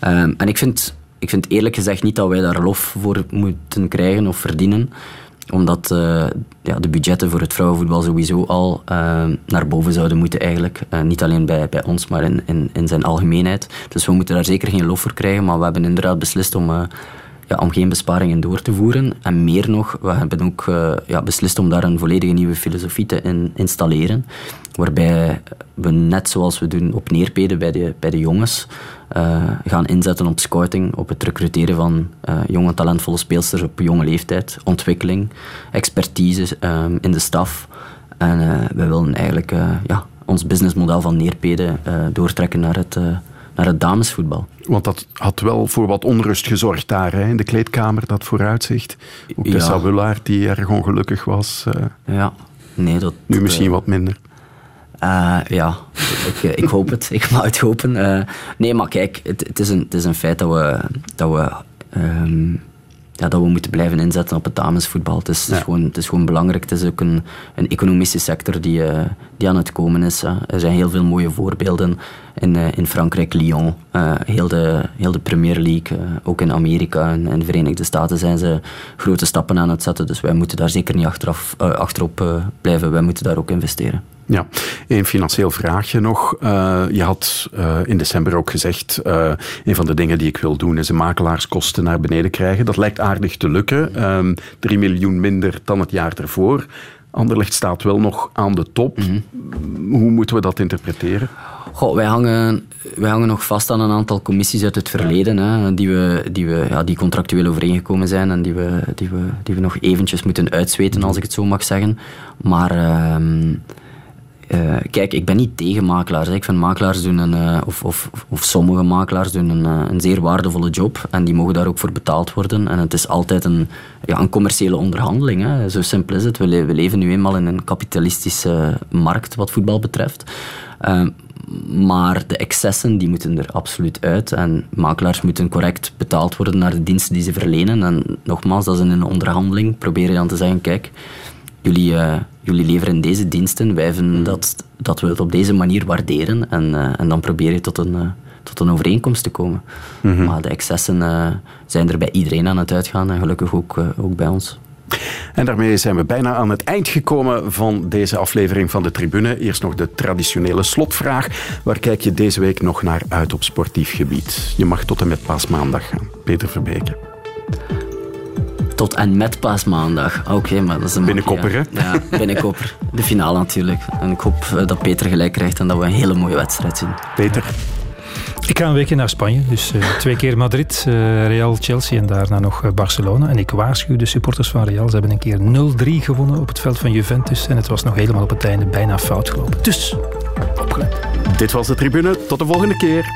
Um, en ik vind, ik vind eerlijk gezegd niet dat wij daar lof voor moeten krijgen of verdienen omdat uh, ja, de budgetten voor het vrouwenvoetbal sowieso al uh, naar boven zouden moeten eigenlijk. Uh, niet alleen bij, bij ons, maar in, in, in zijn algemeenheid. Dus we moeten daar zeker geen lof voor krijgen. Maar we hebben inderdaad beslist om, ja, om geen besparingen door te voeren. En meer nog, we hebben ook ja, beslist om daar een volledige nieuwe filosofie te in, installeren. Waarbij we net zoals we doen op neerpeden bij de, bij de jongens... Uh, gaan inzetten op scouting, op het recruteren van uh, jonge talentvolle speelsters op jonge leeftijd, ontwikkeling, expertise um, in de staf. En uh, we willen eigenlijk ja, ons businessmodel van Neerpede doortrekken naar het, naar het damesvoetbal. Want dat had wel voor wat onrust gezorgd daar hè, in de kleedkamer, dat vooruitzicht. Ook de Ja. Die erg ongelukkig was. Ja, nee, dat... Nu misschien wat minder. Uh, ja, ik, ik, hoop het. [LAUGHS] Ik mag het hopen. Uh, nee, maar kijk, het, het, is een, het is een feit dat we, dat we, um, ja, dat we moeten blijven inzetten op het damesvoetbal. Het is, ja. het is, gewoon, het is gewoon belangrijk. Het is ook een, een economische sector die, uh, die aan het komen is. Er zijn heel veel mooie voorbeelden in, in Frankrijk, Lyon. heel, de, heel de Premier League, ook in Amerika en in de Verenigde Staten zijn ze grote stappen aan het zetten. Dus wij moeten daar zeker niet achteraf, achterop blijven. Wij moeten daar ook investeren. Ja, een financieel vraagje nog. Uh, je had uh, in december ook gezegd, uh, een van de dingen die ik wil doen is de makelaarskosten naar beneden krijgen. Dat lijkt aardig te lukken. Um, 3 miljoen minder dan het jaar ervoor. Anderlecht staat wel nog aan de top. Mm -hmm. Hoe moeten we dat interpreteren? Goh, wij, hangen, wij hangen nog vast aan een aantal commissies uit het verleden, hè, die, we, die, we, ja, die contractueel overeengekomen zijn en die we, die, we, die we nog eventjes moeten uitzweten, als ik het zo mag zeggen. Maar... Eh, kijk, ik ben niet tegen makelaars. Ik vind makelaars doen een, uh, of, of, of sommige makelaars doen een, uh, een zeer waardevolle job en die mogen daar ook voor betaald worden. En het is altijd een, ja, een commerciële onderhandeling. Zo simpel is het. We, le we, leven nu eenmaal in een kapitalistische markt wat voetbal betreft. maar de excessen die moeten er absoluut uit. En makelaars moeten correct betaald worden naar de diensten die ze verlenen. En nogmaals, dat is in een onderhandeling. Probeer je dan te zeggen, kijk, jullie, jullie leveren deze diensten, wij vinden dat, dat we het op deze manier waarderen en, uh, en dan probeer je tot een, uh, tot een overeenkomst te komen. Mm -hmm. Maar de excessen zijn er bij iedereen aan het uitgaan en gelukkig ook, ook bij ons. En daarmee zijn we bijna aan het eind gekomen van deze aflevering van de Tribune. Eerst nog de traditionele slotvraag. Waar kijk je deze week nog naar uit op sportief gebied? Je mag tot en met paasmaandag gaan. Peter Verbeke. Tot en met paasmaandag. Oké, okay, maar dat is een Binnenkopper, hè? Ja, binnenkopper. De finale natuurlijk. En ik hoop dat Peter gelijk krijgt en dat we een hele mooie wedstrijd zien. Peter? Ik ga een weekje naar Spanje. Dus uh, twee keer Madrid, uh, Real, Chelsea en daarna nog Barcelona. En ik waarschuw de supporters van Real. Ze hebben een keer 0-3 gewonnen op het veld van Juventus. En het was nog helemaal op het einde bijna fout gelopen. Dus, opgelet. Dit was de tribune. Tot de volgende keer.